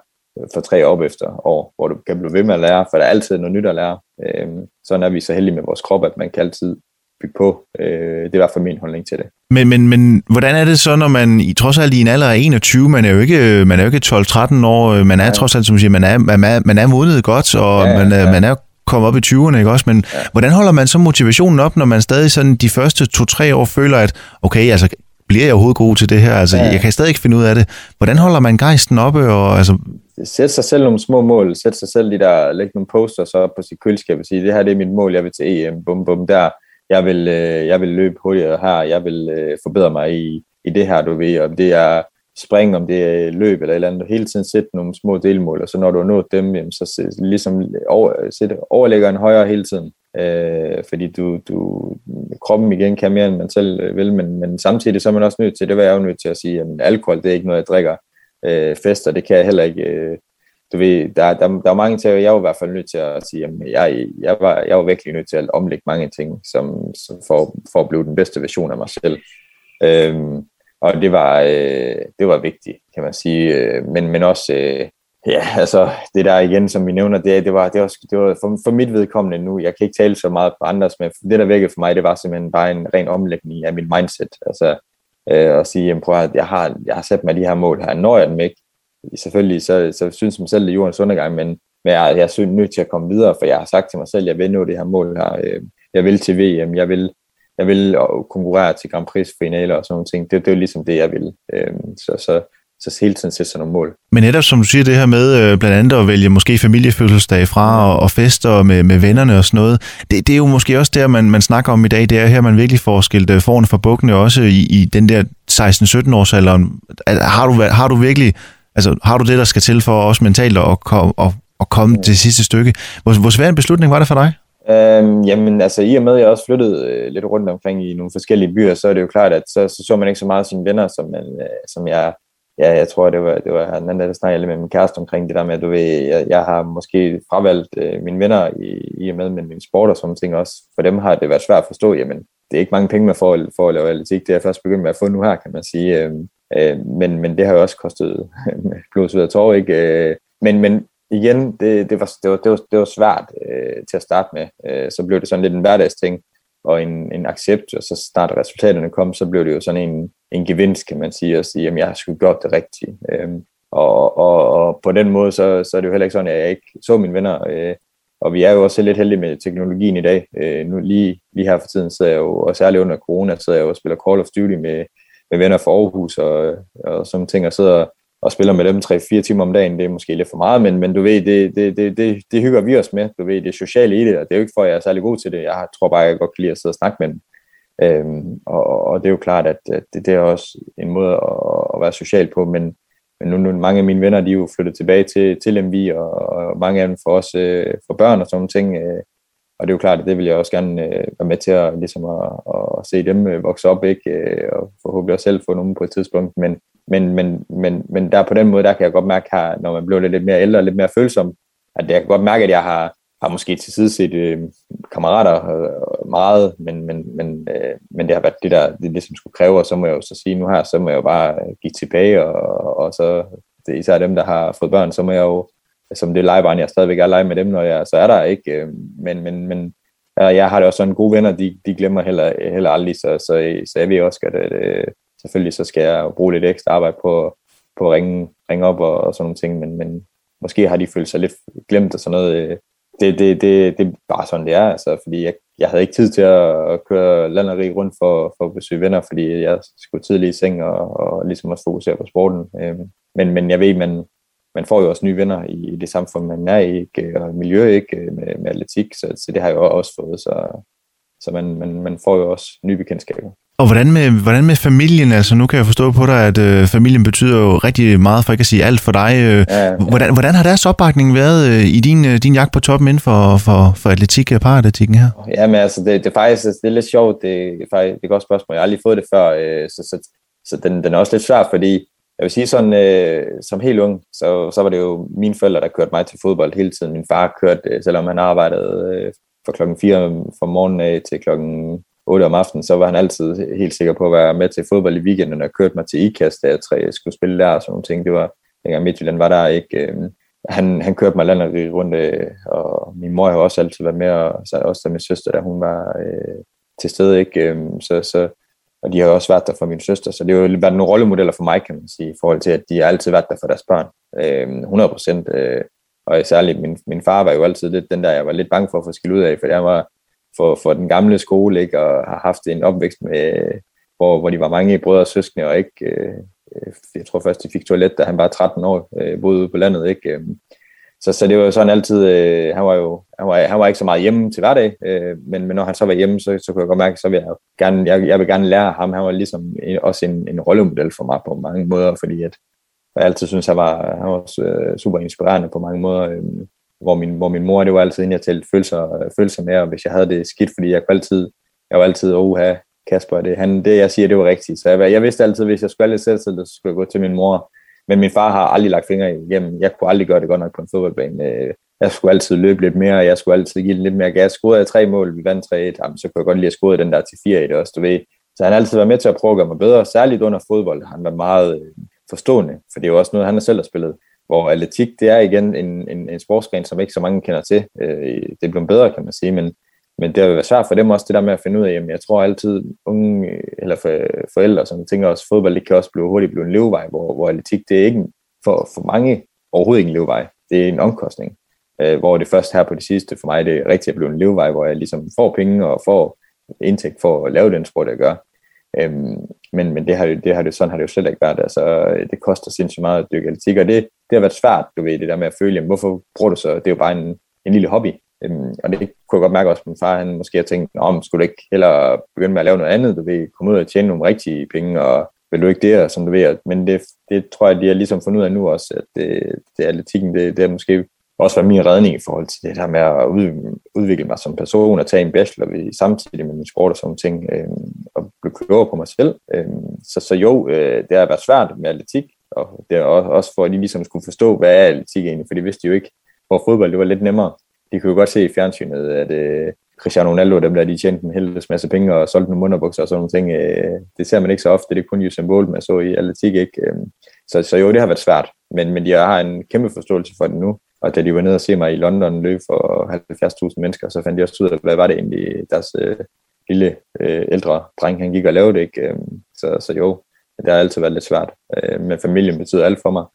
for tre op efter år, hvor du kan blive ved med at lære, for der er altid noget nyt at lære. Øh, sådan er vi så heldige med vores krop, at man kan altid bygge på. Øh, det er i hvert fald min holdning til det. Men, men, men hvordan er det så, når man i trods alt i en alder af 21, man er jo ikke, man er jo ikke 12-13 år, man er ja. trods alt, som siger, man er, man er, man er modnet godt, og ja, man, er, ja. man er kommet op i 20'erne, ikke også? Men ja. hvordan holder man så motivationen op, når man stadig sådan de første 2-3 år føler, at okay, altså bliver jeg overhovedet god til det her? Altså, ja. jeg kan stadig ikke finde ud af det. Hvordan holder man gejsten oppe? Og, altså sætte sig selv nogle små mål. sætte sig selv de der, læg nogle posters op på sit køleskab og sige, det her det er mit mål, jeg vil til EM, bum bum der. Jeg vil, øh, jeg vil løbe hurtigere her, jeg vil øh, forbedre mig i, i det her, du ved, om det er spring, om det er løb eller et eller andet, hele tiden sætte nogle små delmål, og så når du har nået dem, jamen, så ligesom over, sætte overlægger en højere hele tiden øh, fordi du, du, kroppen igen kan mere, end man selv øh, vil, men, men samtidig så er man også nødt til, det var jeg jo nødt til at sige, at alkohol, det er ikke noget, jeg drikker. Øh, fester, det kan jeg heller ikke. Øh, du ved, der, der, der er mange ting, jeg var i hvert fald nødt til at sige, at jeg, jeg, var, jeg var virkelig nødt til at omlægge mange ting, som, som for, for at blive den bedste version af mig selv. Øh, og det var, øh, det var vigtigt, kan man sige, øh, men, men også, øh, Ja, altså det der igen, som vi nævner, det, det var, det var, det var for, for mit vedkommende nu, jeg kan ikke tale så meget på andres, men det der virkede for mig, det var simpelthen bare en ren omlægning af min mindset. Altså øh, og sige, jamen, prøv at jeg har, jeg har sat mig de her mål her, når jeg dem ikke, selvfølgelig så, så synes jeg selv, det er jordens undergang, men, men jeg, jeg er nødt til at komme videre, for jeg har sagt til mig selv, jeg vil nå det her mål her, øh, jeg vil til VM, jeg vil, jeg vil øh, konkurrere til Grand Prix finaler og sådan nogle ting, det, det er ligesom det, jeg vil. Øh, så, så så hele tiden sætte sig nogle mål. Men netop som du siger det her med øh, blandt andet at vælge måske familiefødselsdag fra og, og fester med, med vennerne og sådan noget, det, det er jo måske også der, man, man snakker om i dag, det er her, man virkelig får skilt øh, foran for bukkene også i, i den der 16-17 års alderen. Har du, har du virkelig, altså har du det, der skal til for os mentalt at, at, at, komme ja. til sidste stykke? Hvor, hvor svær en beslutning var det for dig? Øhm, jamen altså i og med at jeg også flyttede øh, lidt rundt omkring i nogle forskellige byer, så er det jo klart, at så så, så man ikke så meget sine venner, som, man, øh, som jeg ja, jeg tror, det var, det var den anden, der snakkede med min kæreste omkring det der med, at du ved, jeg, jeg har måske fravalgt øh, mine venner i, i og med med min sport og sådan ting også. For dem har det været svært at forstå, jamen, det er ikke mange penge, man får for at lave atletik. Det er først begyndt med at få nu her, kan man sige. Øh, øh, men, men det har jo også kostet <laughs> blod, sved og tårer, ikke? Øh, men, men igen, det, det, var, det, var, det, var, det var svært øh, til at starte med. Øh, så blev det sådan lidt en hverdagsting og en, en accept, og så snart resultaterne kom, så blev det jo sådan en, en gevinst, kan man sige, at sige, at jeg har sgu gjort det rigtigt. Øhm, og, og, og på den måde, så, så er det jo heller ikke sådan, at jeg ikke så mine venner. Øh, og vi er jo også lidt heldige med teknologien i dag. Øh, nu lige, lige her for tiden sidder jeg jo, og særligt under corona, sidder jeg jo og spiller Call of Duty med, med venner fra Aarhus og, og sådan ting, og sidder og spiller med dem 3-4 timer om dagen, det er måske lidt for meget, men, men du ved, det, det, det, det, det hygger vi os med. Du ved, det sociale i det, og det er jo ikke for, at jeg er særlig god til det. Jeg tror bare, jeg godt kan lide at sidde og snakke med dem. Øhm, og, og det er jo klart, at, at det, det er også en måde at, at være social på, men, men nu, nu mange af mine venner, de er jo flyttet tilbage til, til MV, og, og mange af dem får også øh, for børn og sådan ting. Øh, og det er jo klart, at det vil jeg også gerne øh, være med til at, ligesom at, at se dem øh, vokse op, ikke? Øh, og forhåbentlig også selv få nogen på et tidspunkt. Men, men, men, men, men der på den måde, der kan jeg godt mærke her, når man bliver lidt mere ældre og lidt mere følsom, at jeg kan godt mærke, at jeg har, har måske til side set øh, kammerater øh, meget, men, men, men, øh, men det har været det, der det, det, som skulle kræve, og så må jeg jo så sige nu her, så må jeg jo bare øh, give tilbage, og, og så det især dem, der har fået børn, så må jeg jo, som det legebarn, jeg stadigvæk er lege med dem, når jeg så er der ikke, øh, men, men, men jeg har det også sådan gode venner, de, de glemmer heller, heller aldrig, så, så, så jeg ved også, at, at, at selvfølgelig så skal jeg bruge lidt ekstra arbejde på, på at ringe, ringe op og, og sådan nogle ting, men, men måske har de følt sig lidt glemt og sådan noget. Øh, det, det, det, det er bare sådan, det er, altså, fordi jeg, jeg havde ikke tid til at køre landeri rundt for, for at besøge venner, fordi jeg skulle tidligt i seng og, og ligesom også fokusere på sporten. Øhm, men, men jeg ved, man, man får jo også nye venner i det samfund, man er i, ikke? og miljø ikke? Øh, med, med atletik, så, så det har jeg jo også fået, så, så man, man, man får jo også nye bekendtskaber. Og hvordan med, hvordan med familien? Altså, nu kan jeg forstå på dig, at øh, familien betyder jo rigtig meget, for ikke at sige alt for dig. Øh, ja. Hvordan, hvordan har deres opbakning været øh, i din, øh, din jagt på toppen inden for, for, for atletik og paratletikken her? Jamen altså, det, det er faktisk det er lidt sjovt. Det er faktisk det er et godt spørgsmål. Jeg har aldrig fået det før, øh, så, så, så den, den er også lidt svær, fordi jeg vil sige sådan, øh, som helt ung, så, så var det jo mine forældre, der kørte mig til fodbold hele tiden. Min far kørte, øh, selvom han arbejdede øh, fra klokken 4 fra morgenen af til klokken 8 om aftenen, så var han altid helt sikker på at være med til fodbold i weekenden, og kørte mig til IKAST, da jeg tre, skulle spille der og sådan nogle ting. Det var, dengang Midtjylland var der ikke. Øh, han, han kørte mig landet rundt, øh, og min mor har også altid været med, og så også da min søster, da hun var øh, til stede. Ikke? Øh, så, så, og de har også været der for min søster, så det har jo været nogle rollemodeller for mig, kan man sige, i forhold til, at de har altid været der for deres børn. Øh, 100 procent. Øh, og særligt min, min far var jo altid lidt den der, jeg var lidt bange for at få skilt ud af, for han var for, for den gamle skole, ikke, og har haft en opvækst med, hvor, hvor de var mange brødre og søskende, og ikke, øh, jeg tror først, de fik toilet, da han var 13 år, øh, boede ude på landet, ikke. Øh. Så, så det var jo sådan altid, øh, han var jo han var, han var ikke så meget hjemme til hverdag, øh, men, men når han så var hjemme, så, så kunne jeg godt mærke, så vil jeg gerne, jeg, jeg vil gerne lære ham, han var ligesom en, også en, en rollemodel for mig på mange måder, fordi at jeg altid synes, han var, han var øh, super inspirerende på mange måder, øh, hvor, min, hvor min mor, det var altid, inden jeg talte følelser, følelser med, og hvis jeg havde det skidt, fordi jeg kunne altid, jeg var altid, oha, Kasper, det, han, det jeg siger, det var rigtigt. Så jeg, jeg vidste altid, hvis jeg skulle lidt selv, så skulle jeg gå til min mor. Men min far har aldrig lagt fingre igennem. Jeg kunne aldrig gøre det godt nok på en fodboldbane. Øh, jeg skulle altid løbe lidt mere, jeg skulle altid give lidt mere gas. Scorede jeg tre mål, vi vandt 3-1, jamen, så kunne jeg godt lide at score den der til 4-1 også, du ved. Så han har altid været med til at prøve at gøre mig bedre, særligt under fodbold. Han var meget øh, forstående, for det er jo også noget, han selv har spillet. Hvor atletik, det er igen en, en, en sportsgren, som ikke så mange kender til. Øh, det er blevet bedre, kan man sige, men, men det har været svært for dem også, det der med at finde ud af, jamen jeg tror altid, unge eller for, forældre, som tænker også, fodbold, det kan også blive hurtigt blive en levevej, hvor, hvor atletik, det er ikke for, for mange overhovedet ikke en levevej. Det er en omkostning. Øh, hvor det først her på det sidste for mig, det er rigtig at blive en levevej, hvor jeg ligesom får penge og får indtægt for at lave den sport, jeg gør. Øhm, men men det har, jo, det har det, sådan har det jo slet ikke været. Altså, det koster sindssygt meget at dyrke atletik, og det, det har været svært, du ved, det der med at føle, jamen, hvorfor bruger du så, det er jo bare en, en lille hobby. Øhm, og det kunne jeg godt mærke også, at min far, han måske har tænkt, om skulle du ikke hellere begynde med at lave noget andet, du ved, komme ud og tjene nogle rigtige penge, og vil du ikke det, som du ved. Men det, det tror jeg, de har ligesom fundet ud af nu også, at øh, det, det atletikken, det, det er måske også været min redning i forhold til det her med at udvikle mig som person og tage en bachelor ved, samtidig med min sport og sådan ting, øh, og blive klogere på mig selv. Øh, så, så jo, øh, det har været svært med atletik, og det er også for, at de ligesom skulle forstå, hvad er atletik egentlig, for de vidste jo ikke, hvor fodbold det var lidt nemmere. De kunne jo godt se i fjernsynet, at øh, Cristiano Ronaldo, dem der, de tjente en helvedes masse penge og solgte nogle underbukser og sådan nogle ting. Øh, det ser man ikke så ofte, det er kun Usain Bolt, man så i atletik, ikke? Øh, så, så jo, det har været svært, men, men jeg har en kæmpe forståelse for det nu. Og da de var nede og se mig i London løbe for 70.000 mennesker, så fandt de også ud af, hvad var det egentlig, deres øh, lille øh, ældre dreng, han gik og lavede det. Ikke? Øhm, så, så jo, det har altid været lidt svært. Øh, men familien betyder alt for mig.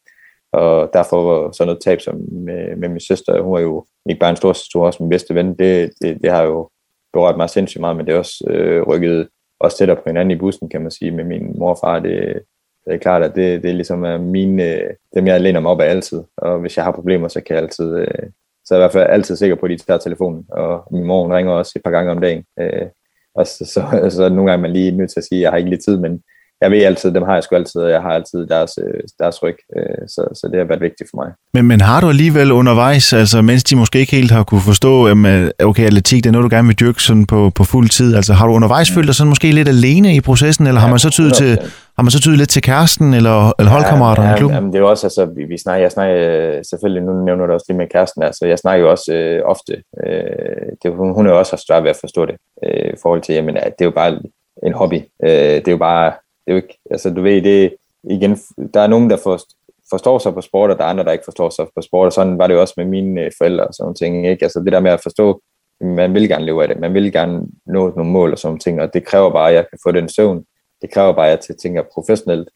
Og derfor var sådan noget tab som med, med min søster, hun var jo ikke bare en stor søster, også min bedste ven. Det, det, det har jo berørt mig sindssygt meget, men det er også øh, rykket også tættere på hinanden i bussen, kan man sige, med min mor og far. Det, det er klart, at det, det er ligesom er mine, dem, jeg læner mig op af altid. Og hvis jeg har problemer, så kan jeg altid, øh, så er jeg i hvert fald altid sikker på, at de tager telefonen. Og min mor ringer også et par gange om dagen. Øh, og så, så, <laughs> så nogle gange er man lige nødt til at sige, at jeg har ikke lige tid, men jeg ved altid, dem har jeg sgu altid, og jeg har altid deres, øh, deres ryg, øh, så, så det har været vigtigt for mig. Men, men har du alligevel undervejs, altså mens de måske ikke helt har kunne forstå, at okay, atletik, det er noget, du gerne vil dyrke sådan på, på fuld tid, altså har du undervejs følt dig sådan måske lidt alene i processen, eller ja, har man så tydet til, har man så tydet lidt til kæresten eller, eller holdkammeraterne ja, ja, i klubben? Jamen, det er jo også, altså, vi, vi snakker, jeg snakker selvfølgelig, nu nævner du også lige med kæresten, altså jeg snakker jo også øh, ofte, øh, det, hun, hun er jo også haft svært ved at forstå det, øh, i forhold til, jamen, at det er jo bare en hobby, øh, det er jo bare det er jo ikke, altså du ved, det igen, der er nogen, der forstår sig på sport, og der er andre, der ikke forstår sig på sport, og sådan var det jo også med mine øh, forældre og sådan ting, ikke? Altså det der med at forstå, man vil gerne leve af det, man vil gerne nå nogle mål og sådan ting, og det kræver bare, at jeg kan få den søvn, det kræver bare, at jeg tænker professionelt,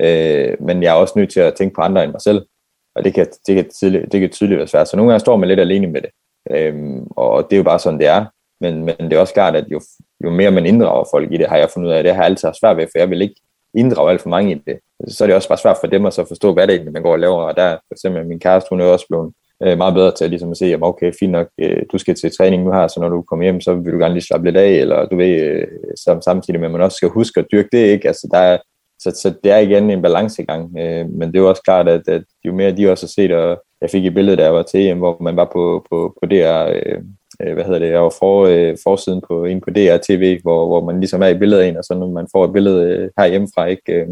øh, men jeg er også nødt til at tænke på andre end mig selv, og det kan, det kan, tydeligt, det kan tydeligt være svært, så nogle gange står man lidt alene med det, øh, og det er jo bare sådan, det er, men, men det er også klart, at jo, jo mere man inddrager folk i det, har jeg fundet ud af, det har jeg altid haft svært ved, for jeg vil ikke, inddrage alt for mange i det. Så er det også bare svært for dem at så forstå, hvad det egentlig man går og laver. Og der for eksempel min kæreste, hun er også blevet øh, meget bedre til at, ligesom at se, at okay, fint nok, øh, du skal til træning nu her, så når du kommer hjem, så vil du gerne lige slappe lidt af, eller du ved, øh, så, samtidig med, at man også skal huske at dyrke det, ikke? Altså, der er, så, så det er igen en balancegang, øh, men det er jo også klart, at, at jo mere de også har set, og jeg fik et billede, der jeg var til hvor man var på, på, på DR, øh, øh, hvad hedder det, jeg var for, øh, forsiden på, inde på DR TV, hvor, hvor man ligesom er i billedet af en, og så når man får et billede øh, herhjemmefra, ikke, øh,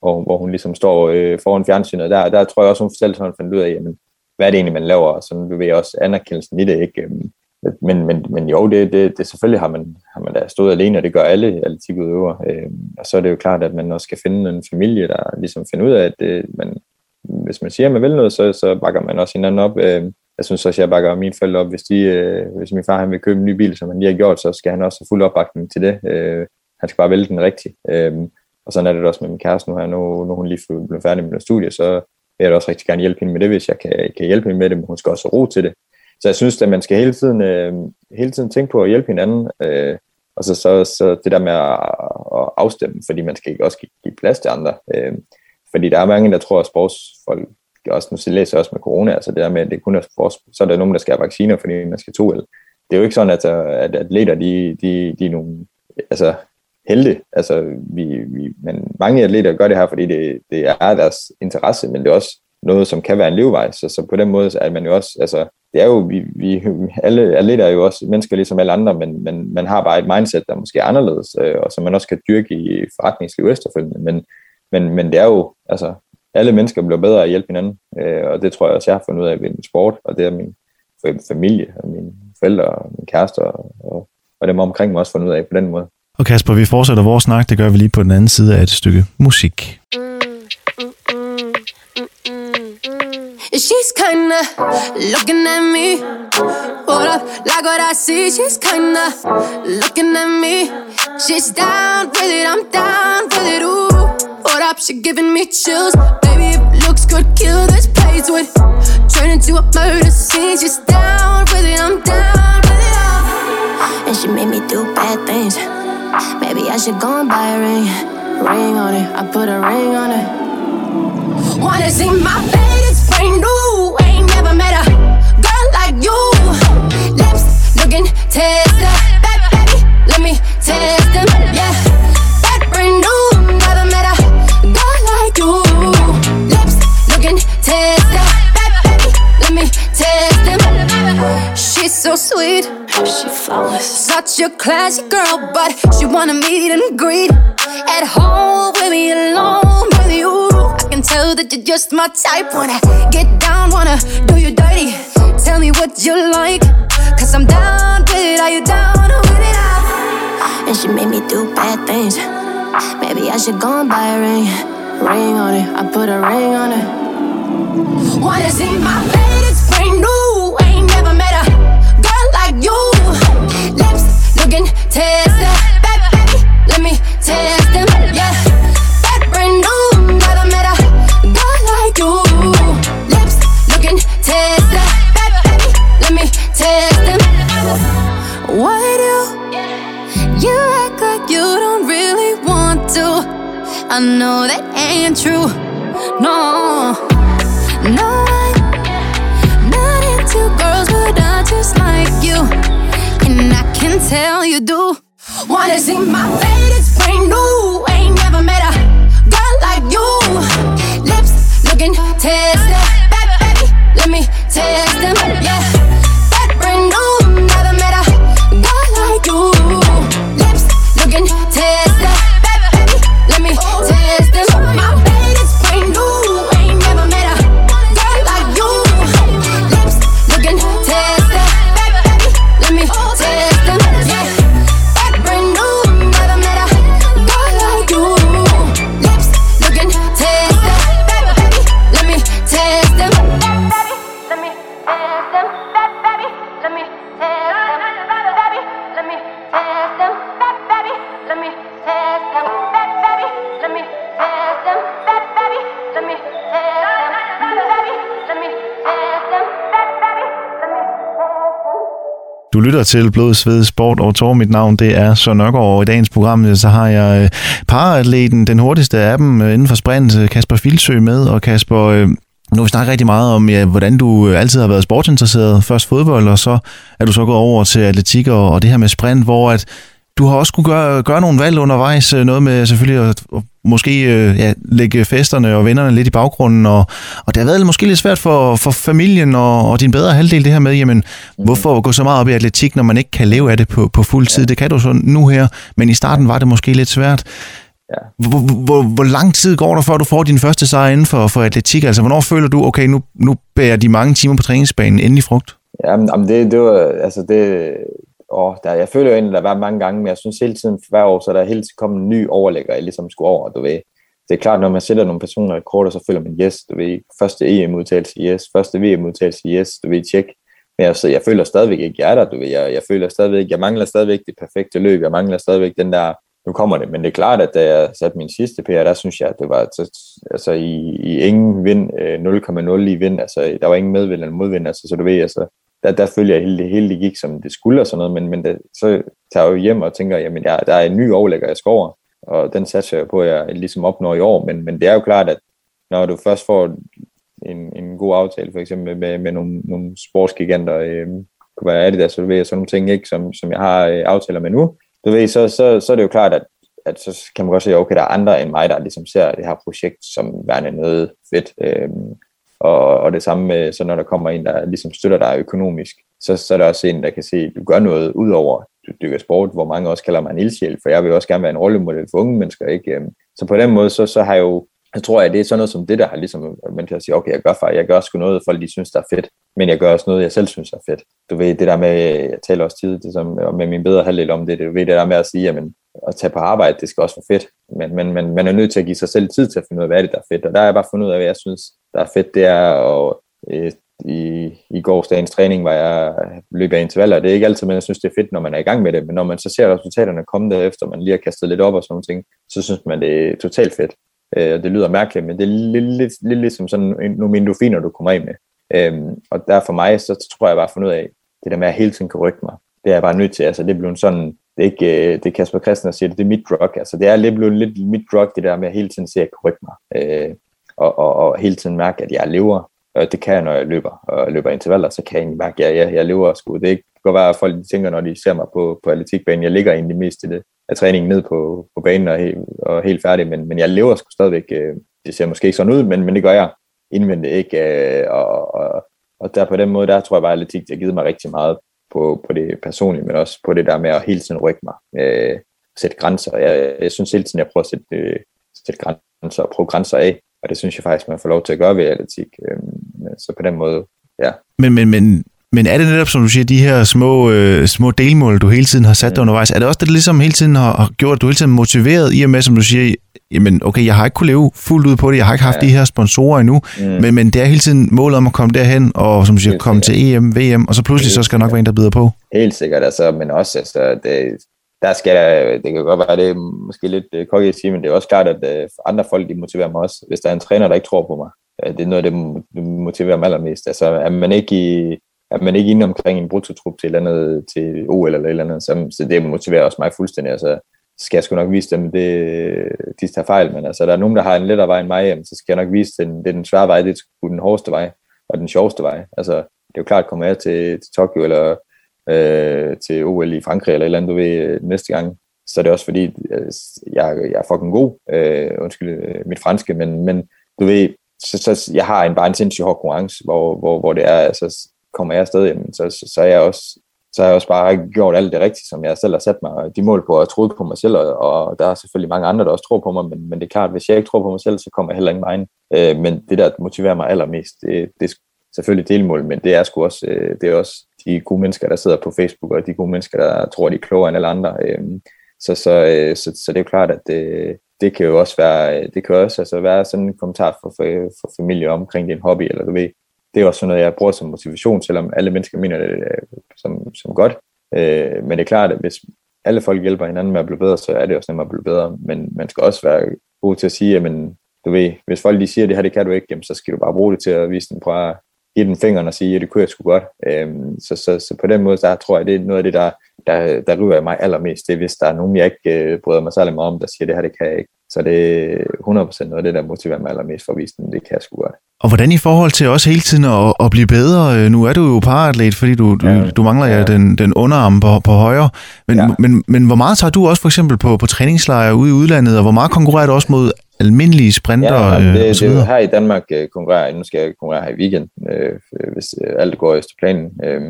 hvor, hvor hun ligesom står øh, foran fjernsynet, der, der tror jeg også, hun selv sådan fandt ud af, jamen, hvad er det egentlig, man laver, og sådan du ved også anerkendelsen i det, ikke? Øhm, men, men, men jo, det, det, det selvfølgelig har man, har man da stået alene, og det gør alle atletikudøvere. Øh, og så er det jo klart, at man også skal finde en familie, der ligesom finder ud af, at det, man, hvis man siger, at man vil noget, så, så bakker man også hinanden op. Øh, jeg synes også, at jeg bakker mine forældre op. Hvis, de, øh, hvis min far han vil købe en ny bil, som han lige har gjort, så skal han også have fuld opbakning til det. Øh, han skal bare vælge den rigtigt. Øh, og sådan er det også med min kæreste nu her. Nu, nu hun lige blevet færdig med studie, så vil jeg også rigtig gerne hjælpe hende med det, hvis jeg kan, kan hjælpe hende med det, men hun skal også have ro til det. Så jeg synes, at man skal hele tiden, øh, hele tiden tænke på at hjælpe hinanden, øh, og så, så, så det der med at, at afstemme, fordi man skal ikke også give, give plads til andre. Øh, fordi der er mange, der tror, at sportsfolk, også nu læser også med corona, altså det der med, at det kun er sports, så er der nogen, der skal have vacciner, fordi man skal to. Eller. Det er jo ikke sådan, at, at atleter, de, de, de er nogle, altså helte. Altså, vi, vi, men mange atleter gør det her, fordi det, det er deres interesse, men det er også noget, som kan være en levevej. Så, så på den måde er man jo også, altså, det er jo, vi, vi, alle atleter er jo også mennesker ligesom alle andre, men, men man har bare et mindset, der måske er anderledes, øh, og som man også kan dyrke i forretningsliv efterfølgende. Men, men, men det er jo, altså, alle mennesker bliver bedre at hjælpe hinanden, øh, og det tror jeg også, jeg har fundet ud af ved min sport, og det er min familie, og mine forældre, og min kæreste, og, og, og dem omkring mig også fundet ud af på den måde. Og Kasper, vi fortsætter vores snak, det gør vi lige på den anden side af et stykke musik. She's kinda looking at me. Hold up, like what I see. She's kinda looking at me. She's down with it, I'm down with it. Ooh, hold up, she giving me chills. Baby, if looks could kill this place would turn into a murder scene. She's down with it, I'm down with it. All. And she made me do bad things. Maybe I should go and buy a ring. Ring on it, I put a ring on it. Wanna see my bed, it's brand new. Ain't never met a girl like you. Lips looking tester. Baby, baby, let me test them. Yeah, that brand new. Never met a girl like you. Lips looking tester. Baby, baby, let me test them. She's so sweet she flawless. Such a classy girl, but she wanna meet and greet at home with me, alone with you. I can tell that you're just my type. Wanna get down, wanna do you dirty. Tell me what you like, cause I'm down with it. Are you down with it? And she made me do bad things. Maybe I should go and buy a ring. Ring on it, I put a ring on it. Wanna see my bed, looking tester. Baby, baby, let me test them. Yeah, that brand new, never met a girl like you. Lips looking tester. Baby, baby, let me test them. Why do you act like you don't really want to? I know that ain't true. No, no, I'm not into girls, but I just like you can tell you do. Wanna see my latest brand new? Lytter til Blod, Sved, Sport og Tor. Mit navn det er Søren Nørgaard, og i dagens program så har jeg øh, paraatleten, den hurtigste af dem øh, inden for sprint, øh, Kasper Filsø med. Og Kasper, nu har vi snakket rigtig meget om, ja, hvordan du altid har været sportsinteresseret. Først fodbold, og så er du så gået over til atletik og, og det her med sprint, hvor at du har også kunne gøre, gøre nogle valg undervejs. Noget med selvfølgelig at, at måske ja, lægge festerne og vennerne lidt i baggrunden. Og, og det har været måske lidt svært for, for familien og, og din bedre halvdel det her med, jamen, hvorfor gå så meget op i atletik, når man ikke kan leve af det på, på fuld tid? Det kan du så nu her, men i starten var det måske lidt svært. Ja. Hvor, hvor, hvor lang tid går der, før du får din første sejr inden for, for atletik? Altså, hvornår føler du, okay, nu, nu bærer de mange timer på træningsbanen endelig frugt? Jamen, det, det var, altså det, og der, jeg føler jo egentlig, der var mange gange, men jeg synes hele tiden, hver år, så er der hele tiden kommet en ny overlægger, jeg ligesom skulle over, du ved. Det er klart, når man sætter nogle personer i kortet, så føler man, yes, du ved, første EM-udtalelse, yes, første VM-udtalelse, yes, du ved, tjek. Men jeg, så jeg føler stadigvæk ikke, jeg er der, du ved, jeg, jeg føler stadigvæk, jeg mangler stadigvæk det perfekte løb, jeg mangler stadigvæk den der, nu kommer det, men det er klart, at da jeg satte min sidste PR, der synes jeg, at det var altså, i, i ingen vind, øh, 0,0 i vind, altså der var ingen medvind eller modvind, altså, så du ved, altså, der, der følger jeg hele det, hele det gik, som det skulle og sådan noget, men, men det, så tager jeg jo hjem og tænker, jamen ja, der er en ny overlægger, jeg skal over, og den satser jeg på, at jeg ligesom opnår i år, men, men det er jo klart, at når du først får en, en god aftale, for eksempel med, med nogle, nogle sportsgiganter, øh, kunne være Adidas, så du ved, sådan nogle ting, ikke, som, som jeg har øh, aftaler med nu, du ved, så, så, så er det jo klart, at, at så kan man godt se, okay, der er andre end mig, der ligesom ser det her projekt som værende noget fedt. Øh, og, og det samme med, så når der kommer en, der ligesom støtter dig økonomisk, så, så er der også en, der kan se, at du gør noget ud over du dykker sport, hvor mange også kalder mig en ildsjæl, for jeg vil også gerne være en rollemodel for unge mennesker. Ikke? Øhm, så på den måde, så, så har jeg jo, jeg tror, at det er sådan noget som det, der har ligesom, man kan sige, okay, jeg gør, for, jeg gør sgu noget, folk de synes, der er fedt, men jeg gør også noget, jeg selv synes er fedt. Du ved, det der med, jeg taler også tidligt det som, med min bedre halvdel om det, du ved, det der med at sige, jamen, at tage på arbejde, det skal også være fedt, men, men, men man er nødt til at give sig selv tid til at finde ud af, hvad er det, der er fedt, og der har jeg bare fundet ud af, hvad jeg synes, der er fedt, det er og øh, i, i gårsdagens træning, hvor jeg løber af intervaller. Det er ikke altid, man synes, det er fedt, når man er i gang med det, men når man så ser resultaterne komme derefter, man lige har kastet lidt op og sådan noget, så synes man, det er totalt fedt. Øh, det lyder mærkeligt, men det er lidt, lidt, lidt ligesom sådan nogle endorfiner, du kommer af med. Øh, og der for mig, så tror jeg bare fundet ud af, det der med at hele tiden kan rykke mig, det er jeg bare nødt til. Altså, det bliver sådan, det er ikke øh, det er Kasper Christen, der siger det, det er mit drug. Altså, det er lidt blevet lidt mit drug, det der med at hele tiden se, at jeg kan rykke mig. Øh, og, og, og hele tiden mærke, at jeg lever, og det kan jeg, når jeg løber, og løber intervaller, så kan jeg egentlig mærke, at jeg, jeg lever sgu. Det kan godt være, at folk tænker, når de ser mig på, på atletikbanen, jeg ligger egentlig mest i det af træningen ned på, på banen og, helt, og helt færdig, men, men jeg lever sgu stadigvæk. Øh, det ser måske ikke sådan ud, men, men det gør jeg indvendigt ikke. Øh, og, og, og der på den måde, der tror jeg bare, at atletik har givet mig rigtig meget på, på det personlige, men også på det der med at hele tiden rykke mig. Øh, sætte grænser. Jeg, jeg synes hele tiden, jeg prøver at sætte, øh, sætte grænser og prøve grænser af. Og det synes jeg faktisk, man får lov til at gøre ved atletik. Øhm, så på den måde, ja. Men, men, men, men er det netop, som du siger, de her små, øh, små delmål, du hele tiden har sat dig mm. undervejs, er det også det, der ligesom hele tiden har, har gjort, at du hele tiden motiveret i og med, som du siger, jamen okay, jeg har ikke kunne leve fuldt ud på det, jeg har ikke haft ja. de her sponsorer endnu, mm. men, men det er hele tiden målet om at komme derhen, og som du siger, komme til EM, VM, og så pludselig så skal der nok være en, der byder på. Helt sikkert, altså, men også, altså, det, der skal der, det kan godt være, det er måske lidt øh, kogt at sige, men det er også klart, at øh, andre folk, de motiverer mig også. Hvis der er en træner, der ikke tror på mig, øh, det er noget, det motiverer mig allermest. Altså, er man ikke i, er man ikke inde omkring en brutotrup til et eller andet, til OL eller et eller andet, så, så det motiverer også mig fuldstændig. Altså, skal jeg sgu nok vise dem, det, de tager fejl, men altså, der er nogen, der har en lettere vej end mig, så skal jeg nok vise dem, det er den svære vej, det er den hårdeste vej, og den sjoveste vej. Altså, det er jo klart, kommer jeg til, til Tokyo eller øh, til OL i Frankrig eller et eller andet, du ved, øh, næste gang, så er det også fordi, øh, jeg, jeg er fucking god, øh, undskyld øh, mit franske, men, men du ved, så, så jeg har en, bare en sindssygt hård konkurrence, hvor, hvor, hvor det er, altså kommer jeg afsted, jamen, så, så, så er jeg også så har jeg også bare gjort alt det rigtige, som jeg selv har sat mig de mål på, og troet på mig selv, og, og der er selvfølgelig mange andre, der også tror på mig, men, men det er klart, at hvis jeg ikke tror på mig selv, så kommer jeg heller ikke vejen. Øh, men det, der motiverer mig allermest, det, det er selvfølgelig delmål, men det er sgu også, øh, det er også de gode mennesker, der sidder på Facebook, og de gode mennesker, der tror, de er klogere end alle andre. Øh, så, så, øh, så, så det er jo klart, at det, det kan jo også være, øh, det kan også altså være sådan en kommentar for, for, for familie omkring din hobby, eller du ved, det er også sådan noget, jeg bruger som motivation, selvom alle mennesker mener det øh, som, som godt. Øh, men det er klart, at hvis alle folk hjælper hinanden med at blive bedre, så er det også nemmere at blive bedre. Men man skal også være god til at sige, at du ved, hvis folk lige siger, at det her det kan du ikke, jamen, så skal du bare bruge det til at vise den på, give den fingeren og sige, at det kunne jeg sgu godt. Øhm, så, så, så på den måde, der tror jeg, det er noget af det, der, der, der ryger mig allermest. Det er, hvis der er nogen, jeg ikke øh, bryder mig særlig meget om, der siger, det her, det kan jeg ikke. Så det er 100% noget af det, der motiverer mig allermest for den, det kan jeg sgu godt. Og hvordan i forhold til også hele tiden at, at blive bedre? Øh, nu er du jo paratlet, fordi du, du, ja, du mangler ja, ja den, den underarm på, på højre. Men, ja. men, men hvor meget tager du også for eksempel på, på træningslejre ude i udlandet, og hvor meget konkurrerer du også mod almindelige sprinter? Ja, det, det, det, her i Danmark øh, konkurrerer nu skal jeg konkurrere her i weekenden, øh, hvis øh, alt går efter planen. Øh,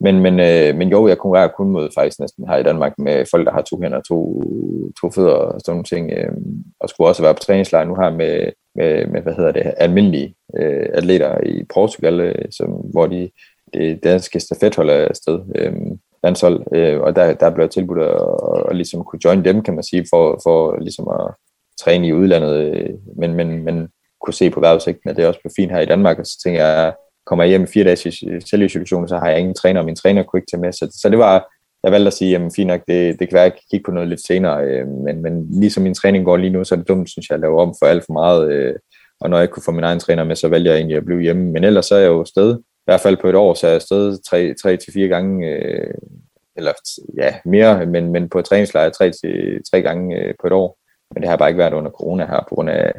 men, men, øh, men jo, jeg konkurrerer kun mod faktisk næsten her i Danmark med folk, der har to hænder, to, to fødder og sådan nogle ting. Øh, og skulle også være på træningslejr nu her med, med, med hvad hedder det, almindelige øh, atleter i Portugal, øh, som, hvor de, det danske stafethold er afsted. Øh, landshold, øh, og der, der blev tilbudt at, at, ligesom kunne join dem, kan man sige, for, for ligesom at træne i udlandet, øh, men, men, men kunne se på vejrudsigten, at det også blev fint her i Danmark, og så tænker jeg, kommer jeg hjem i fire dages selvisolation, så har jeg ingen træner, og min træner kunne ikke tage med. Så, så det var, jeg valgte at sige, jamen fint nok, det, det kan være, at jeg kan kigge på noget lidt senere, øh, men, men ligesom min træning går lige nu, så er det dumt, synes jeg, at lave om for alt for meget, øh, og når jeg ikke kunne få min egen træner med, så valgte jeg egentlig at blive hjemme. Men ellers så er jeg jo sted, i hvert fald på et år, så er jeg afsted tre, tre til fire gange, øh, eller ja, mere, men, men på træningslejr tre til tre gange øh, på et år. Men det har bare ikke været under corona her, på grund af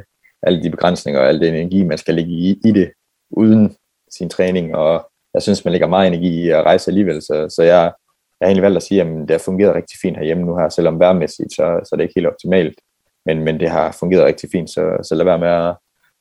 alle de begrænsninger og al den energi, man skal lægge i, i det, uden sin træning, og jeg synes, man lægger meget energi i at rejse alligevel, så, så jeg, jeg har egentlig valgt at sige, at det har fungeret rigtig fint herhjemme nu her, selvom værmæssigt, så, så det er ikke helt optimalt, men, men det har fungeret rigtig fint, så, så lad være med at,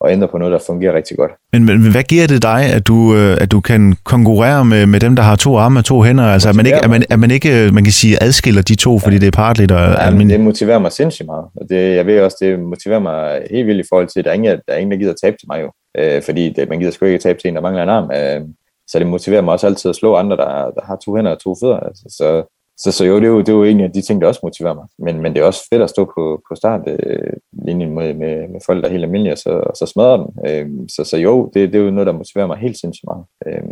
at ændre på noget, der fungerer rigtig godt. Men, men hvad giver det dig, at du, øh, at du kan konkurrere med, med dem, der har to arme og to hænder? Altså, at man, ikke, at man, at man ikke, man kan sige, adskiller de to, fordi ja. det er partligt og ja, almindeligt? Det motiverer mig sindssygt meget. Og det, jeg ved også, det motiverer mig helt vildt i forhold til, at der er ingen, der, er ingen, der gider tabe til mig jo. Øh, fordi det, man gider sgu ikke tabe til en, der mangler en arm. Øh, så det motiverer mig også altid at slå andre, der, der har to hænder og to fødder. Altså, så, så, så jo, det er jo, det er jo egentlig de ting, der også motiverer mig. Men, men det er også fedt at stå på, på startlinjen øh, med, med, med folk, der er helt almindelige, og så, og så smadrer dem. Øh, så, så jo, det, det er jo noget, der motiverer mig helt sindssygt meget. Øh,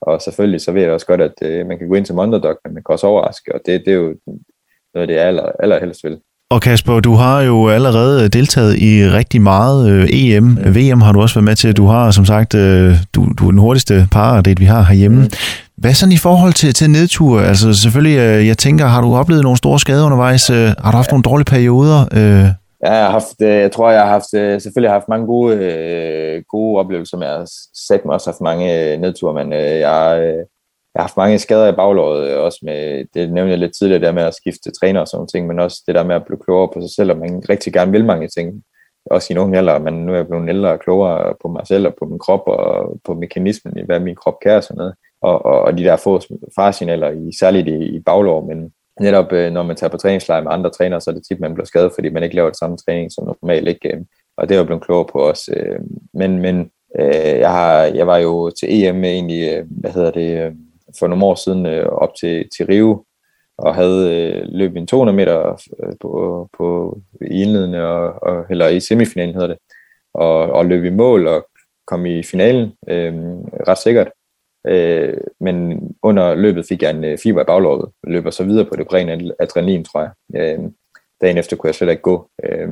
og selvfølgelig så ved jeg også godt, at øh, man kan gå ind til Underdog, men man kan også overraske, og det, det er jo noget, det jeg aller, allerhelst vil. Og Kasper, du har jo allerede deltaget i rigtig meget øh, EM. VM har du også været med til. Du har som sagt, øh, du, du er den hurtigste paradate, vi har herhjemme. Mm. Hvad sådan i forhold til, til nedtur? Altså selvfølgelig, øh, jeg tænker, har du oplevet nogle store skader undervejs? Øh, har du haft nogle dårlige perioder? Øh? Ja, jeg, har haft, øh, jeg tror, jeg har haft, øh, selvfølgelig har haft mange gode, øh, gode oplevelser, jeg har sat mig også haft mange nedture, men jeg, jeg har haft mange skader i baglåret, øh, også med, det nævnte jeg lidt tidligere, der med at skifte træner og sådan ting, men også det der med at blive klogere på sig selv, og man rigtig gerne vil mange ting, også i nogle alder, men nu er jeg blevet ældre og klogere på mig selv og på min krop og på mekanismen i, hvad min krop kan og sådan noget, og, og, og de der få farsignaler, i, særligt i, i baglår, men netop øh, når man tager på træningslejr med andre trænere, så er det tit, man bliver skadet, fordi man ikke laver det samme træning som normalt, ikke? Øh, og det er jeg blevet klogere på også. Men men jeg, har, jeg var jo til EM egentlig, hvad hedder det, for nogle år siden øh, op til, til Rio, og havde øh, løbet en 200 meter øh, på, på indledende, og, og, eller i semifinalen hedder det, og, og løb i mål og kom i finalen øh, ret sikkert. Øh, men under løbet fik jeg en øh, fiber i baglåret, løber så videre på det rene adrenalin, tror jeg. Øh, dagen efter kunne jeg slet ikke gå. Øh,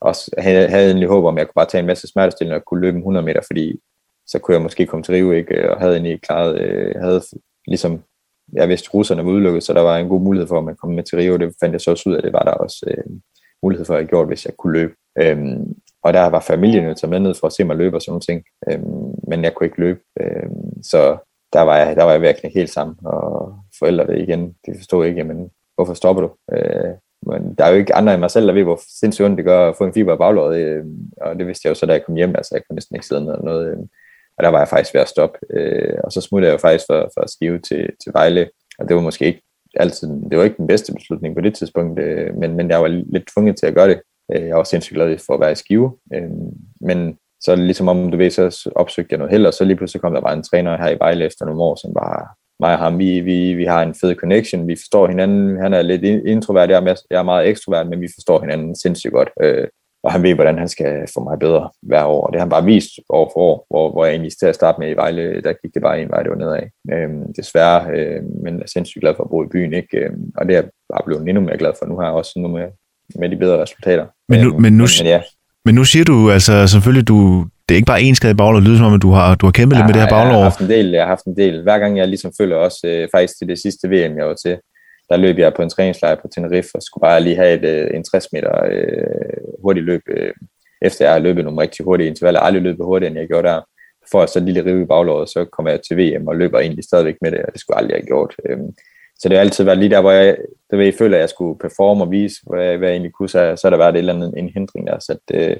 og havde, havde egentlig håb om, at jeg kunne bare tage en masse smertestillende og kunne løbe 100 meter, fordi så kunne jeg måske komme til Rio, ikke? og havde egentlig klaret, øh, havde ligesom, jeg vidste, russerne var udelukket, så der var en god mulighed for, at man kom med til Rio. Det fandt jeg så også ud af, det var der også øh, mulighed for, at jeg gjorde, hvis jeg kunne løbe. Øhm, og der var familien jo taget med ned for at se mig løbe og sådan nogle ting, øhm, men jeg kunne ikke løbe. Øhm, så der var, jeg, der var jeg virkelig helt sammen, og forældre igen, de forstod ikke, men hvorfor stopper du? Øh, men der er jo ikke andre end mig selv, der ved, hvor sindssygt ondt det gør at få en fiber i baglåret, øh, og det vidste jeg jo så, da jeg kom hjem, altså jeg kunne næsten ikke sidde ned eller noget. Øh, og der var jeg faktisk ved at stoppe. Øh, og så smuttede jeg jo faktisk for, for at skive til, til Vejle, og det var måske ikke altid, det var ikke den bedste beslutning på det tidspunkt, øh, men, men jeg var lidt tvunget til at gøre det. Øh, jeg var sindssygt glad for at være i skive, øh, men så ligesom om du ved, så opsøgte jeg noget held, og så lige pludselig kom der bare en træner her i Vejle efter nogle år, som var mig og ham, vi, vi, vi har en fed connection, vi forstår hinanden, han er lidt introvert, jeg er, jeg er meget ekstrovert, men vi forstår hinanden sindssygt godt. Øh, og han ved, hvordan han skal få mig bedre hver år. Og det har han bare vist år for år, hvor, hvor jeg egentlig til at starte med i Vejle, der gik det bare en vej, det var nedad. Øhm, desværre, øh, men jeg er sindssygt glad for at bo i byen, ikke? Øhm, og det er jeg bare blevet endnu mere glad for nu her, også nu med, med de bedre resultater. Men nu, øhm, men nu, men, ja. men nu siger du altså selvfølgelig, du, det er ikke bare en skade i baglår, det lyder som om, at du har, du har kæmpet ja, lidt med det her baglår. Jeg har haft en del, jeg har haft en del. Hver gang jeg ligesom føler også, øh, faktisk til det sidste VM, jeg var til, der løb jeg på en træningslejr på Tenerife, og skulle bare lige have et, øh, en 60 meter øh, hurtigt løb, øh, efter jeg har løbet nogle rigtig hurtige intervaller. Jeg har aldrig løbet hurtigere, end jeg gjorde der. For at så lille rive i baglåret, så kommer jeg til VM og løber egentlig stadigvæk med det, og det skulle jeg aldrig have gjort. Øh, så det har altid været lige der, hvor jeg, der jeg føler, at jeg skulle performe og vise, hvad jeg, hvad jeg egentlig kunne, så, så har der været et eller andet, en hindring der, så, det, øh,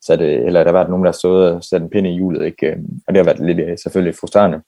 så det, øh, eller der har været nogen, der har stået og sat en pinde i hjulet, ikke? Øhm, og det har været lidt selvfølgelig frustrerende,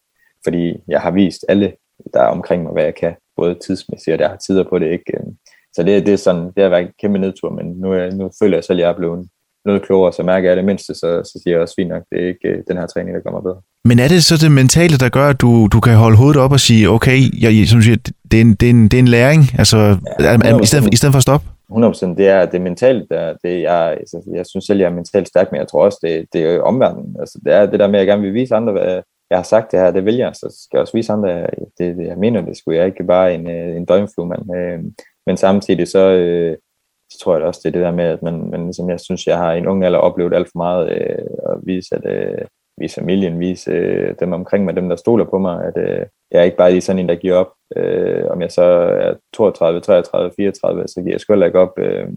fordi jeg har vist alle, der er omkring mig, hvad jeg kan, både tidsmæssigt, og der har tider på det, ikke? Øhm, så det, det, er sådan, det har været en kæmpe nedtur, men nu, nu føler jeg selv, at jeg er blevet noget klogere, så mærker jeg det mindste, så, så siger jeg også fint nok, det er ikke øh, den her træning, der kommer bedre. Men er det så det mentale, der gør, at du, du kan holde hovedet op og sige, okay, jeg, som siger, det, er en, det, er en, det er en læring, altså, ja, er, i, stedet for, i stedet for at stoppe? 100%, det er det mentale, der, det jeg, altså, jeg synes selv, jeg er mentalt stærk, men jeg tror også, det, det er omverdenen. Altså, det er det der med, at jeg gerne vil vise andre, hvad jeg har sagt det her, det vil jeg, så skal jeg også vise andre, det, det jeg mener, det skulle jeg ikke bare en, øh, en døgnfluemand. Øh, men samtidig så, øh, så tror jeg også, det er det der med, at man, man ligesom, jeg synes, jeg har i en ung alder oplevet alt for meget øh, at vise, at øh, vise familien, vise øh, dem omkring mig, dem der stoler på mig, at øh, jeg er ikke bare lige sådan en, der giver op. Øh, om jeg så er 32, 33, 34, så giver jeg sgu ikke op. Øh,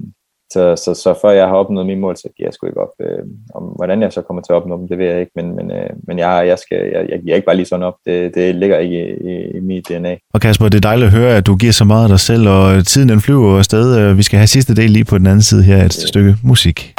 så, så, så før jeg har opnået min mål, så giver jeg sgu ikke op. Øh, om hvordan jeg så kommer til at opnå dem, det ved jeg ikke, men, men, øh, men jeg, jeg, skal, jeg, jeg giver ikke bare lige sådan op. Det, det ligger ikke i, i, i mit DNA. Og Kasper, det er dejligt at høre, at du giver så meget af dig selv, og tiden den flyver afsted. Vi skal have sidste del lige på den anden side her, et stykke musik.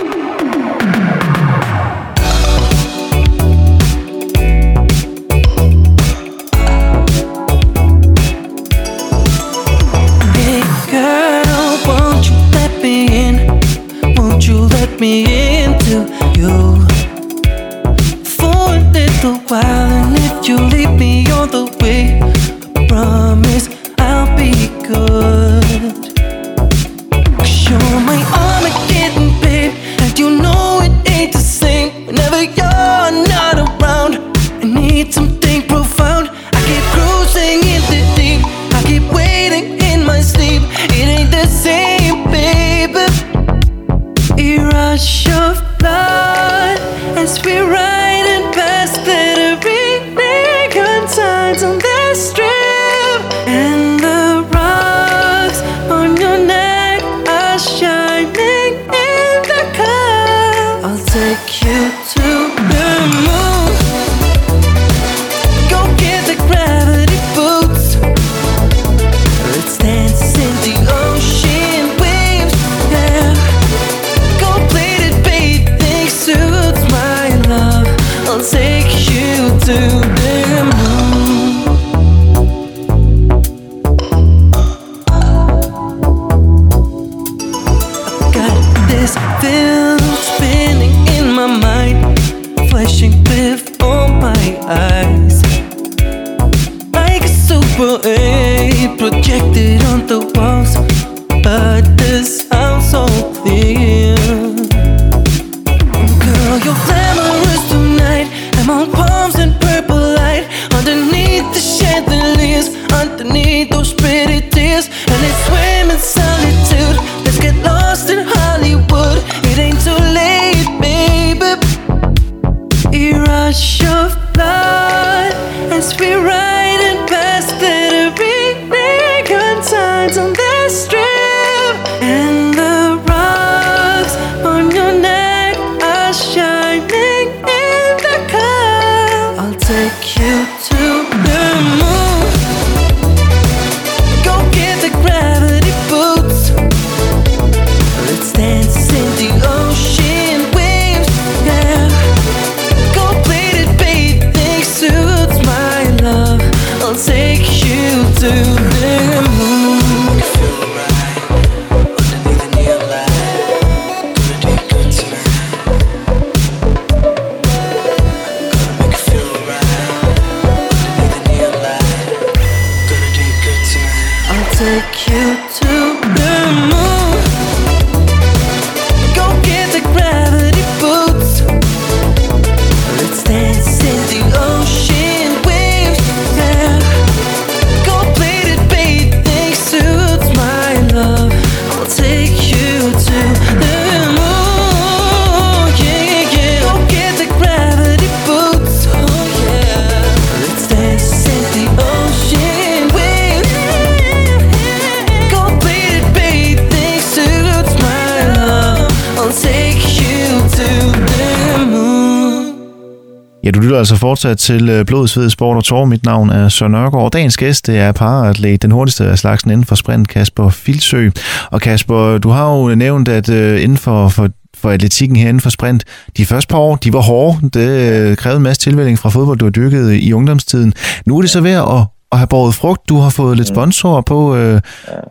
Altså fortsat til øh, Blod, Sved, Sport og Tor. Mit navn er Søren Nørgaard. Dagens gæst det er paratlet, den hurtigste af slagsen inden for sprint, Kasper Filsø. Og Kasper, du har jo nævnt, at øh, inden for, for for atletikken herinde for sprint. De første par år, de var hårde. Det øh, krævede en masse tilvælling fra fodbold, du har dykket i ungdomstiden. Nu er det så ved at, at have båret frugt. Du har fået lidt sponsorer på. Øh,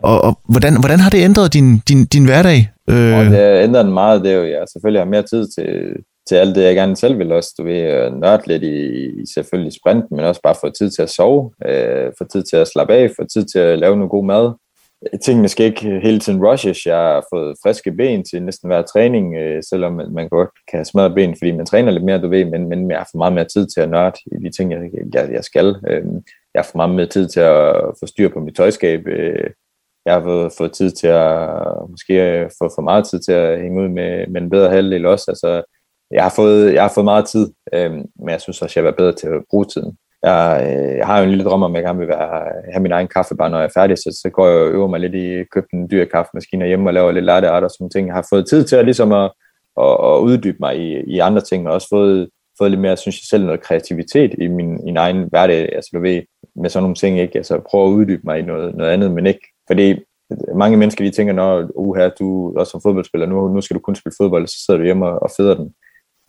og, og hvordan, hvordan har det ændret din, din, din hverdag? Øh... Og det har ændret meget. Det er jo, jeg selvfølgelig har mere tid til, til alt det, jeg gerne selv vil også. Du ved, øh, nørde lidt i, i selvfølgelig sprint, men også bare få tid til at sove, øh, få tid til at slappe af, få tid til at lave noget god mad. Tingene skal ikke hele tiden rushes. Jeg har fået friske ben til næsten hver træning, øh, selvom man godt kan smadre ben, fordi man træner lidt mere, du ved, men, men jeg har for meget mere tid til at nørde i de ting, jeg, jeg, jeg skal. Øh, jeg har for meget mere tid til at få styr på mit tøjskab. Øh, jeg har fået, fået tid til at, måske øh, få for meget tid til at hænge ud med, med en bedre halvdel også. Altså, jeg har fået, jeg har fået meget tid, øh, men jeg synes også, jeg er bedre til at bruge tiden. Jeg, øh, jeg har jo en lille drøm om, at jeg gerne vil være, have min egen kaffebar, når jeg er færdig, så, så går jeg og øver mig lidt i købe en dyr kaffemaskine hjemme og laver lidt latte art og sådan ting. Jeg har fået tid til at, ligesom at, at, at uddybe mig i, i andre ting, og også fået, fået lidt mere, synes jeg selv, noget kreativitet i min, min egen hverdag. Altså, du ved, med sådan nogle ting, ikke? Altså, prøve at uddybe mig i noget, noget andet, men ikke, fordi mange mennesker, de tænker, når uha, du også som fodboldspiller, nu, nu skal du kun spille fodbold, så sidder du hjemme og, og feder den.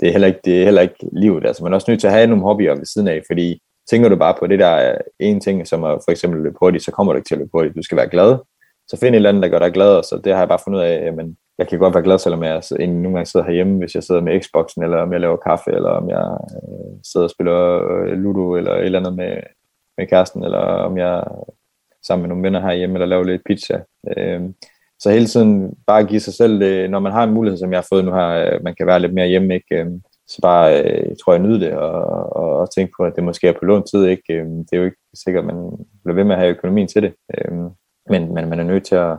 Det er, heller ikke, det er heller ikke livet. Altså, man er også nødt til at have nogle hobbyer ved siden af, fordi tænker du bare på det der øh, en ting, som er for eksempel løbe hurtigt, så kommer du ikke til at løbe hurtigt. Du skal være glad. Så find et eller andet, der gør dig glad, så det har jeg bare fundet ud af, men jeg kan godt være glad, selvom jeg nogle gange sidder herhjemme, hvis jeg sidder med Xboxen, eller om jeg laver kaffe, eller om jeg øh, sidder og spiller øh, Ludo, eller et eller andet med, med kæresten, eller om jeg sammen med nogle venner herhjemme, eller laver lidt pizza. Øh, så hele tiden bare give sig selv det, når man har en mulighed, som jeg har fået nu her, øh, man kan være lidt mere hjemme, ikke? Øh, så bare, øh, tror jeg, nyde det og, og, og tænke på, at det måske er på lånt tid. Ikke? Øh, det er jo ikke sikkert, at man bliver ved med at have økonomien til det. Øh, men, men man er nødt til at,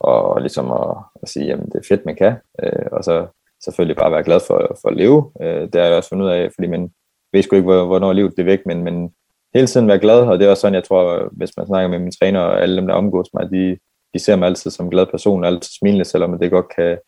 og ligesom at, at sige, at det er fedt, man kan. Øh, og så selvfølgelig bare være glad for, for at leve. Øh, det har jeg også fundet ud af, fordi man ved sgu ikke, hvornår livet det er væk, men, men hele tiden være glad, og det er også sådan, jeg tror, hvis man snakker med min træner og alle dem, der omgås mig, de, de ser mig altid som glad person, altid smilende, selvom det godt kan,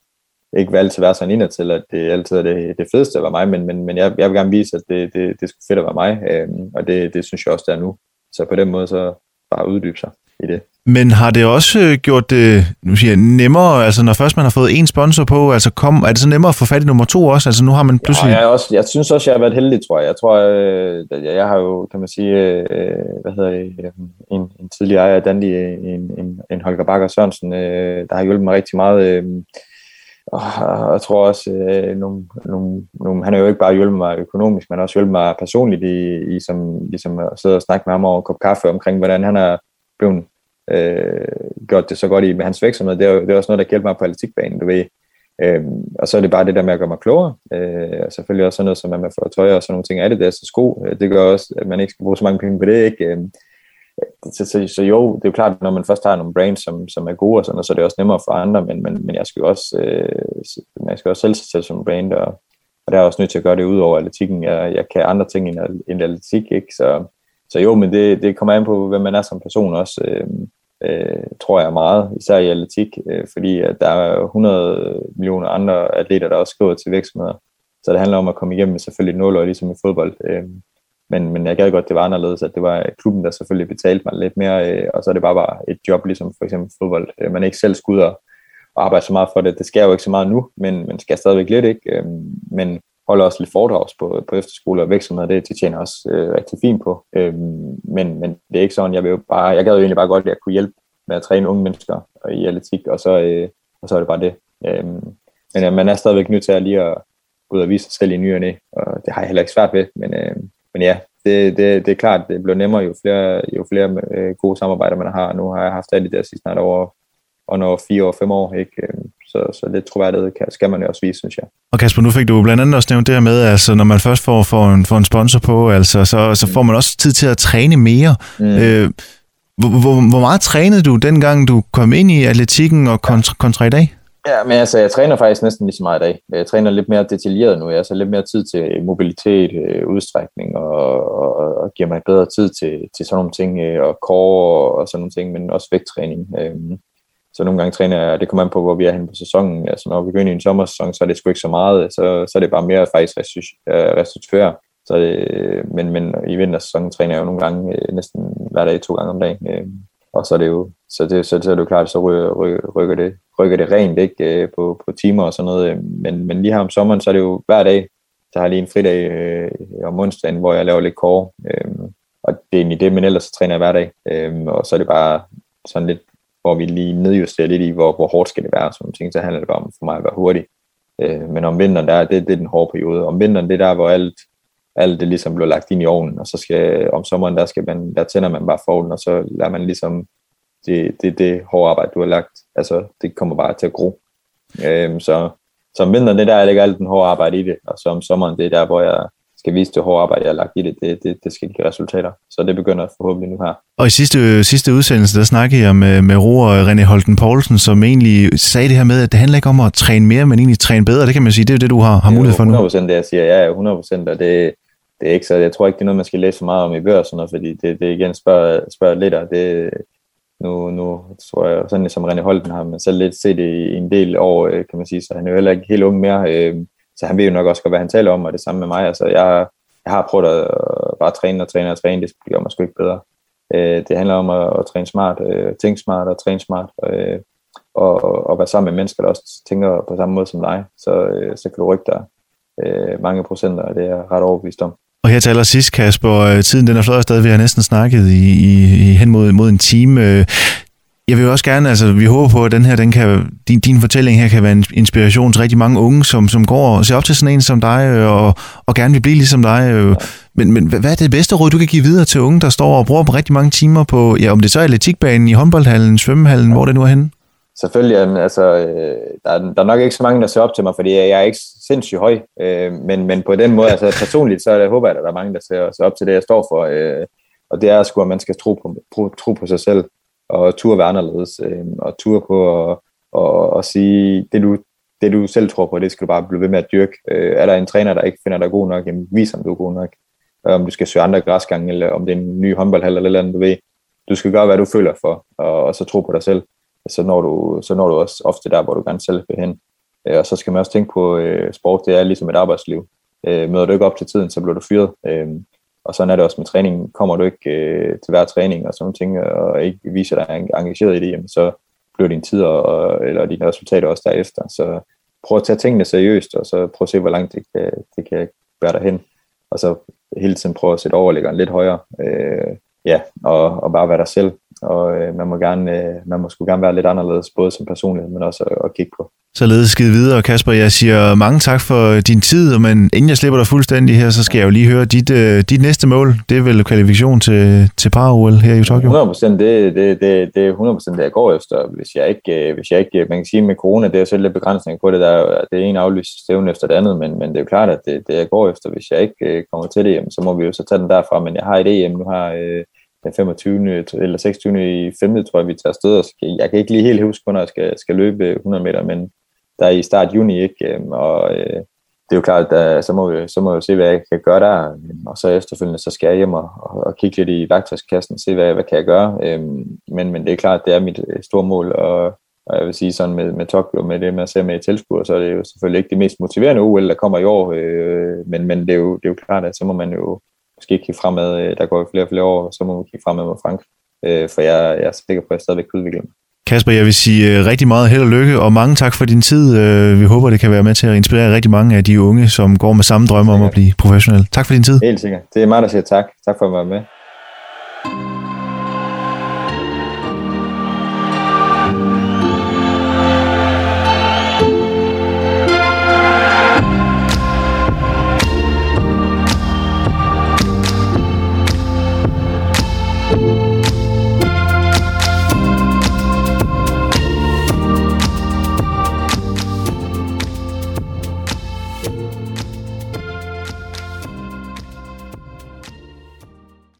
ikke vil altid være sådan indad til, at det altid er det, det fedeste at være mig, men, men, men jeg, jeg vil gerne vise, at det, det, det skulle fedt at være mig, øh, og det, det synes jeg også, det er nu. Så på den måde, så bare uddybe sig i det. Men har det også øh, gjort det nu siger jeg, nemmere, altså når først man har fået en sponsor på, altså kom, er det så nemmere at få fat i nummer to også? Altså nu har man pludselig... Ja, jeg, også, jeg synes også, jeg har været heldig, tror jeg. Jeg tror, jeg, øh, jeg har jo, kan man sige, øh, hvad hedder det, en, en tidligere ejer af Dandy, en, en, en Holger Bakker Sørensen, der har hjulpet mig rigtig meget og jeg tror også, øh, nogle, nogle, nogle, han har jo ikke bare hjulpet mig økonomisk, men også hjulpet mig personligt i, i som, ligesom at sidde og snakke med ham over en kop kaffe omkring, hvordan han har blevet øh, gjort det så godt i med hans virksomhed. Det er, det er også noget, der hjælper mig på atletikbanen, du ved. Øhm, og så er det bare det der med at gøre mig klogere. Øh, og selvfølgelig også sådan noget som, at man får tøj og sådan nogle ting af det der, så sko. Øh, det gør også, at man ikke skal bruge så mange penge på det, ikke? Øh, så, så, så jo, det er jo klart, når man først har nogle brands, som, som er gode og sådan så er det også nemmere for andre, men, men, men jeg skal jo også, øh, jeg skal også selv sig selv som brand, og, og der er også nødt til at gøre det ud over atletikken. Jeg, jeg kan andre ting end, end atletik, ikke? Så, så jo, men det, det kommer an på, hvem man er som person også, øh, øh, tror jeg meget, især i atletik, øh, fordi at der er 100 millioner andre atleter, der også skriver til virksomheder. Så det handler om at komme igennem med selvfølgelig et nåløje, ligesom i fodbold. Øh, men, men jeg gad godt, det var anderledes, at det var klubben, der selvfølgelig betalte mig lidt mere, øh, og så er det bare, bare et job, ligesom for eksempel fodbold. Øh, man ikke selv skulle ud og arbejde så meget for det. Det sker jo ikke så meget nu, men man skal stadigvæk lidt, ikke? Øh, men holder også lidt foredrags på, på efterskole og virksomheder, det, det tjener også øh, rigtig fint på. Øh, men, men det er ikke sådan, jeg vil jo bare, jeg gad jo egentlig bare godt, at jeg kunne hjælpe med at træne unge mennesker i atletik, og så, øh, og så er det bare det. Øhm, øh, men ja, man er stadigvæk nødt til at lige at gå ud og vise sig selv i ny og næ, og det har jeg heller ikke svært ved, men, øh, men ja, det, det, det er klart, det bliver nemmere, jo flere, jo flere øh, gode samarbejder man har. Nu har jeg haft alle de der sidste snart over, og når fire år, fem år, ikke? Øh, så, så lidt troværdighed skal man jo også vise, synes jeg. Og Kasper, nu fik du blandt andet også nævnt det her med, altså når man først får, får, en, får en sponsor på, altså, så, så får man også tid til at træne mere. Mm. Øh, hvor, hvor, hvor meget trænede du dengang, du kom ind i atletikken og kontra, kontra i dag? Ja, men altså, jeg træner faktisk næsten lige så meget i dag. Jeg træner lidt mere detaljeret nu. Jeg har så lidt mere tid til mobilitet, øh, udstrækning og, og, og giver mig bedre tid til, til sådan nogle ting, øh, og core og sådan nogle ting, men også vægttræning. Øhm, så nogle gange træner jeg, det kommer an på, hvor vi er henne på sæsonen. Altså, når vi går ind i en sommersæson, så er det sgu ikke så meget. Så, så er det bare mere faktisk øh, restituere. Så, det, men, men i vintersæsonen træner jeg jo nogle gange, øh, næsten hver dag, to gange om dagen. Og så er det jo, så det, så, så er det jo klart, så rykker, rykker, det, rykker det rent ikke på, på timer og sådan noget. Men, men lige her om sommeren, så er det jo hver dag, så har jeg lige en fridag øh, om onsdagen, hvor jeg laver lidt core. Øh, og det er egentlig det, men ellers så træner jeg hver dag. Øh, og så er det bare sådan lidt, hvor vi lige nedjusterer lidt i, hvor, hvor hårdt skal det være, sådan ting, så handler det bare om for mig at være hurtig. Øh, men om vinteren, der, det, det er den hårde periode. Om vinteren, det er der, hvor alt, alt det ligesom bliver lagt ind i ovnen, og så skal om sommeren, der, skal man, der tænder man bare forhånden, og så lader man ligesom det, det, det hårde arbejde, du har lagt, altså det kommer bare til at gro. Øh, så, så om vinteren, det er der, jeg lægger alt den hårde arbejde i det, og så om sommeren, det er der, hvor jeg skal vise det hårde arbejde, jeg har lagt i det, det, det, det skal give resultater. Så det begynder forhåbentlig nu her. Og i sidste, sidste udsendelse, der snakkede jeg med, med Roer René Holten Poulsen, som egentlig sagde det her med, at det handler ikke om at træne mere, men egentlig træne bedre. Det kan man sige, det er det, du har, har mulighed for nu. 100% det, jeg siger. Ja, 100%, og det, det er ikke så, jeg tror ikke, det er noget, man skal læse så meget om i bøger, sådan noget, fordi det, det igen spørger, spørger lidt, og det, nu, nu tror jeg, sådan som René Holten har man selv lidt set det i en del år, øh, kan man sige, så han er jo heller ikke helt ung mere, øh, så han ved jo nok også godt, hvad han taler om, og det samme med mig. Altså, jeg, jeg har prøvet at øh, bare træne og træne og træne, det bliver mig sgu ikke bedre. Øh, det handler om at, at træne smart, øh, tænke smart og træne smart, øh, og, og være sammen med mennesker, der også tænker på samme måde som dig, så, øh, så kan du rykke dig øh, mange procenter, og det er jeg ret overbevist om. Og her til allersidst, Kasper, øh, tiden den er flot stadig, vi har næsten snakket i, i, hen mod, mod en time. Øh, jeg vil også gerne, altså vi håber på, at den her, den kan, din, din fortælling her kan være en inspiration til rigtig mange unge, som, som går og ser op til sådan en som dig, øh, og, og gerne vil blive ligesom dig. Øh. Men, men hvad er det bedste råd, du kan give videre til unge, der står og bruger på rigtig mange timer på, ja, om det så er atletikbanen, i håndboldhallen, svømmehallen, hvor det nu er henne? Selvfølgelig, altså, øh, der, er, der er nok ikke så mange, der ser op til mig, fordi jeg er ikke sindssygt høj, men, men på den måde, altså personligt, så jeg håber jeg, at der er mange, der ser, ser op til det, jeg står for, og det er sgu, at man skal tro på, tro, tro på sig selv og turde være anderledes, øh, og turde på at og, og sige, det du, det du selv tror på, det skal du bare blive ved med at dyrke. Øh, er der en træner, der ikke finder dig god nok, jamen vis om du er god nok. Øh, om du skal søge andre græsgange, eller om det er en ny håndboldhal eller andet, du ved. Du skal gøre, hvad du føler for, og, og så tro på dig selv. Så når, du, så når du også ofte der, hvor du gerne selv vil hen. Øh, og så skal man også tænke på, øh, sport det er ligesom et arbejdsliv. Øh, møder du ikke op til tiden, så bliver du fyret. Øh, og sådan er det også med træningen. Kommer du ikke øh, til hver træning og sådan ting, og ikke viser dig engageret i det, jamen, så bliver din tid og, eller dine resultater også derefter. Så prøv at tage tingene seriøst, og så prøv at se, hvor langt det kan, det kan bære dig hen. Og så hele tiden prøve at sætte overlæggeren lidt højere. Øh, ja, og, og bare være dig selv. Og øh, man må gerne, øh, man må sgu gerne være lidt anderledes, både som personlighed, men også at, at kigge på Således skide videre, Kasper. Jeg siger mange tak for din tid, men inden jeg slipper dig fuldstændig her, så skal jeg jo lige høre dit, uh, dit næste mål. Det er vel kvalifikation til, til par her i Tokyo? 100 procent, det, det, det, det er 100 procent det, jeg går efter. Hvis jeg ikke, hvis jeg ikke man kan sige med corona, det er selv lidt begrænsning på det, der det er en aflyst stævne efter det andet, men, men det er jo klart, at det, det jeg går efter. Hvis jeg ikke øh, kommer til det, jamen, så må vi jo så tage den derfra, men jeg har et EM, nu har øh, den 25. eller 26. i 5. tror jeg, vi tager afsted, og skal, jeg kan ikke lige helt huske, hvornår jeg skal, skal løbe 100 meter, men der er i start juni, ikke? Øhm, og øh, det er jo klart, at øh, så må, vi, så må vi se, hvad jeg kan gøre der, øhm, og så efterfølgende, så skal jeg hjem og, og kigge lidt i værktøjskassen og se, hvad, hvad kan jeg gøre. Øhm, men, men det er klart, det er mit øh, store mål, og, og jeg vil sige sådan med, med Tokyo, med det man ser se med i tilskuer, så er det jo selvfølgelig ikke det mest motiverende OL, der kommer i år, øh, men, men det, er jo, det er jo klart, at så må man jo måske kigge fremad, øh, der går flere og flere år, så må man kigge fremad mod Frankrig, øh, for jeg, jeg er sikker på, at jeg stadigvæk kan udvikle mig. Kasper, jeg vil sige øh, rigtig meget held og lykke, og mange tak for din tid. Vi håber, det kan være med til at inspirere rigtig mange af de unge, som går med samme drømme om at blive professionel. Tak for din tid. Helt sikkert. Det er mig, der siger tak. Tak for at være med.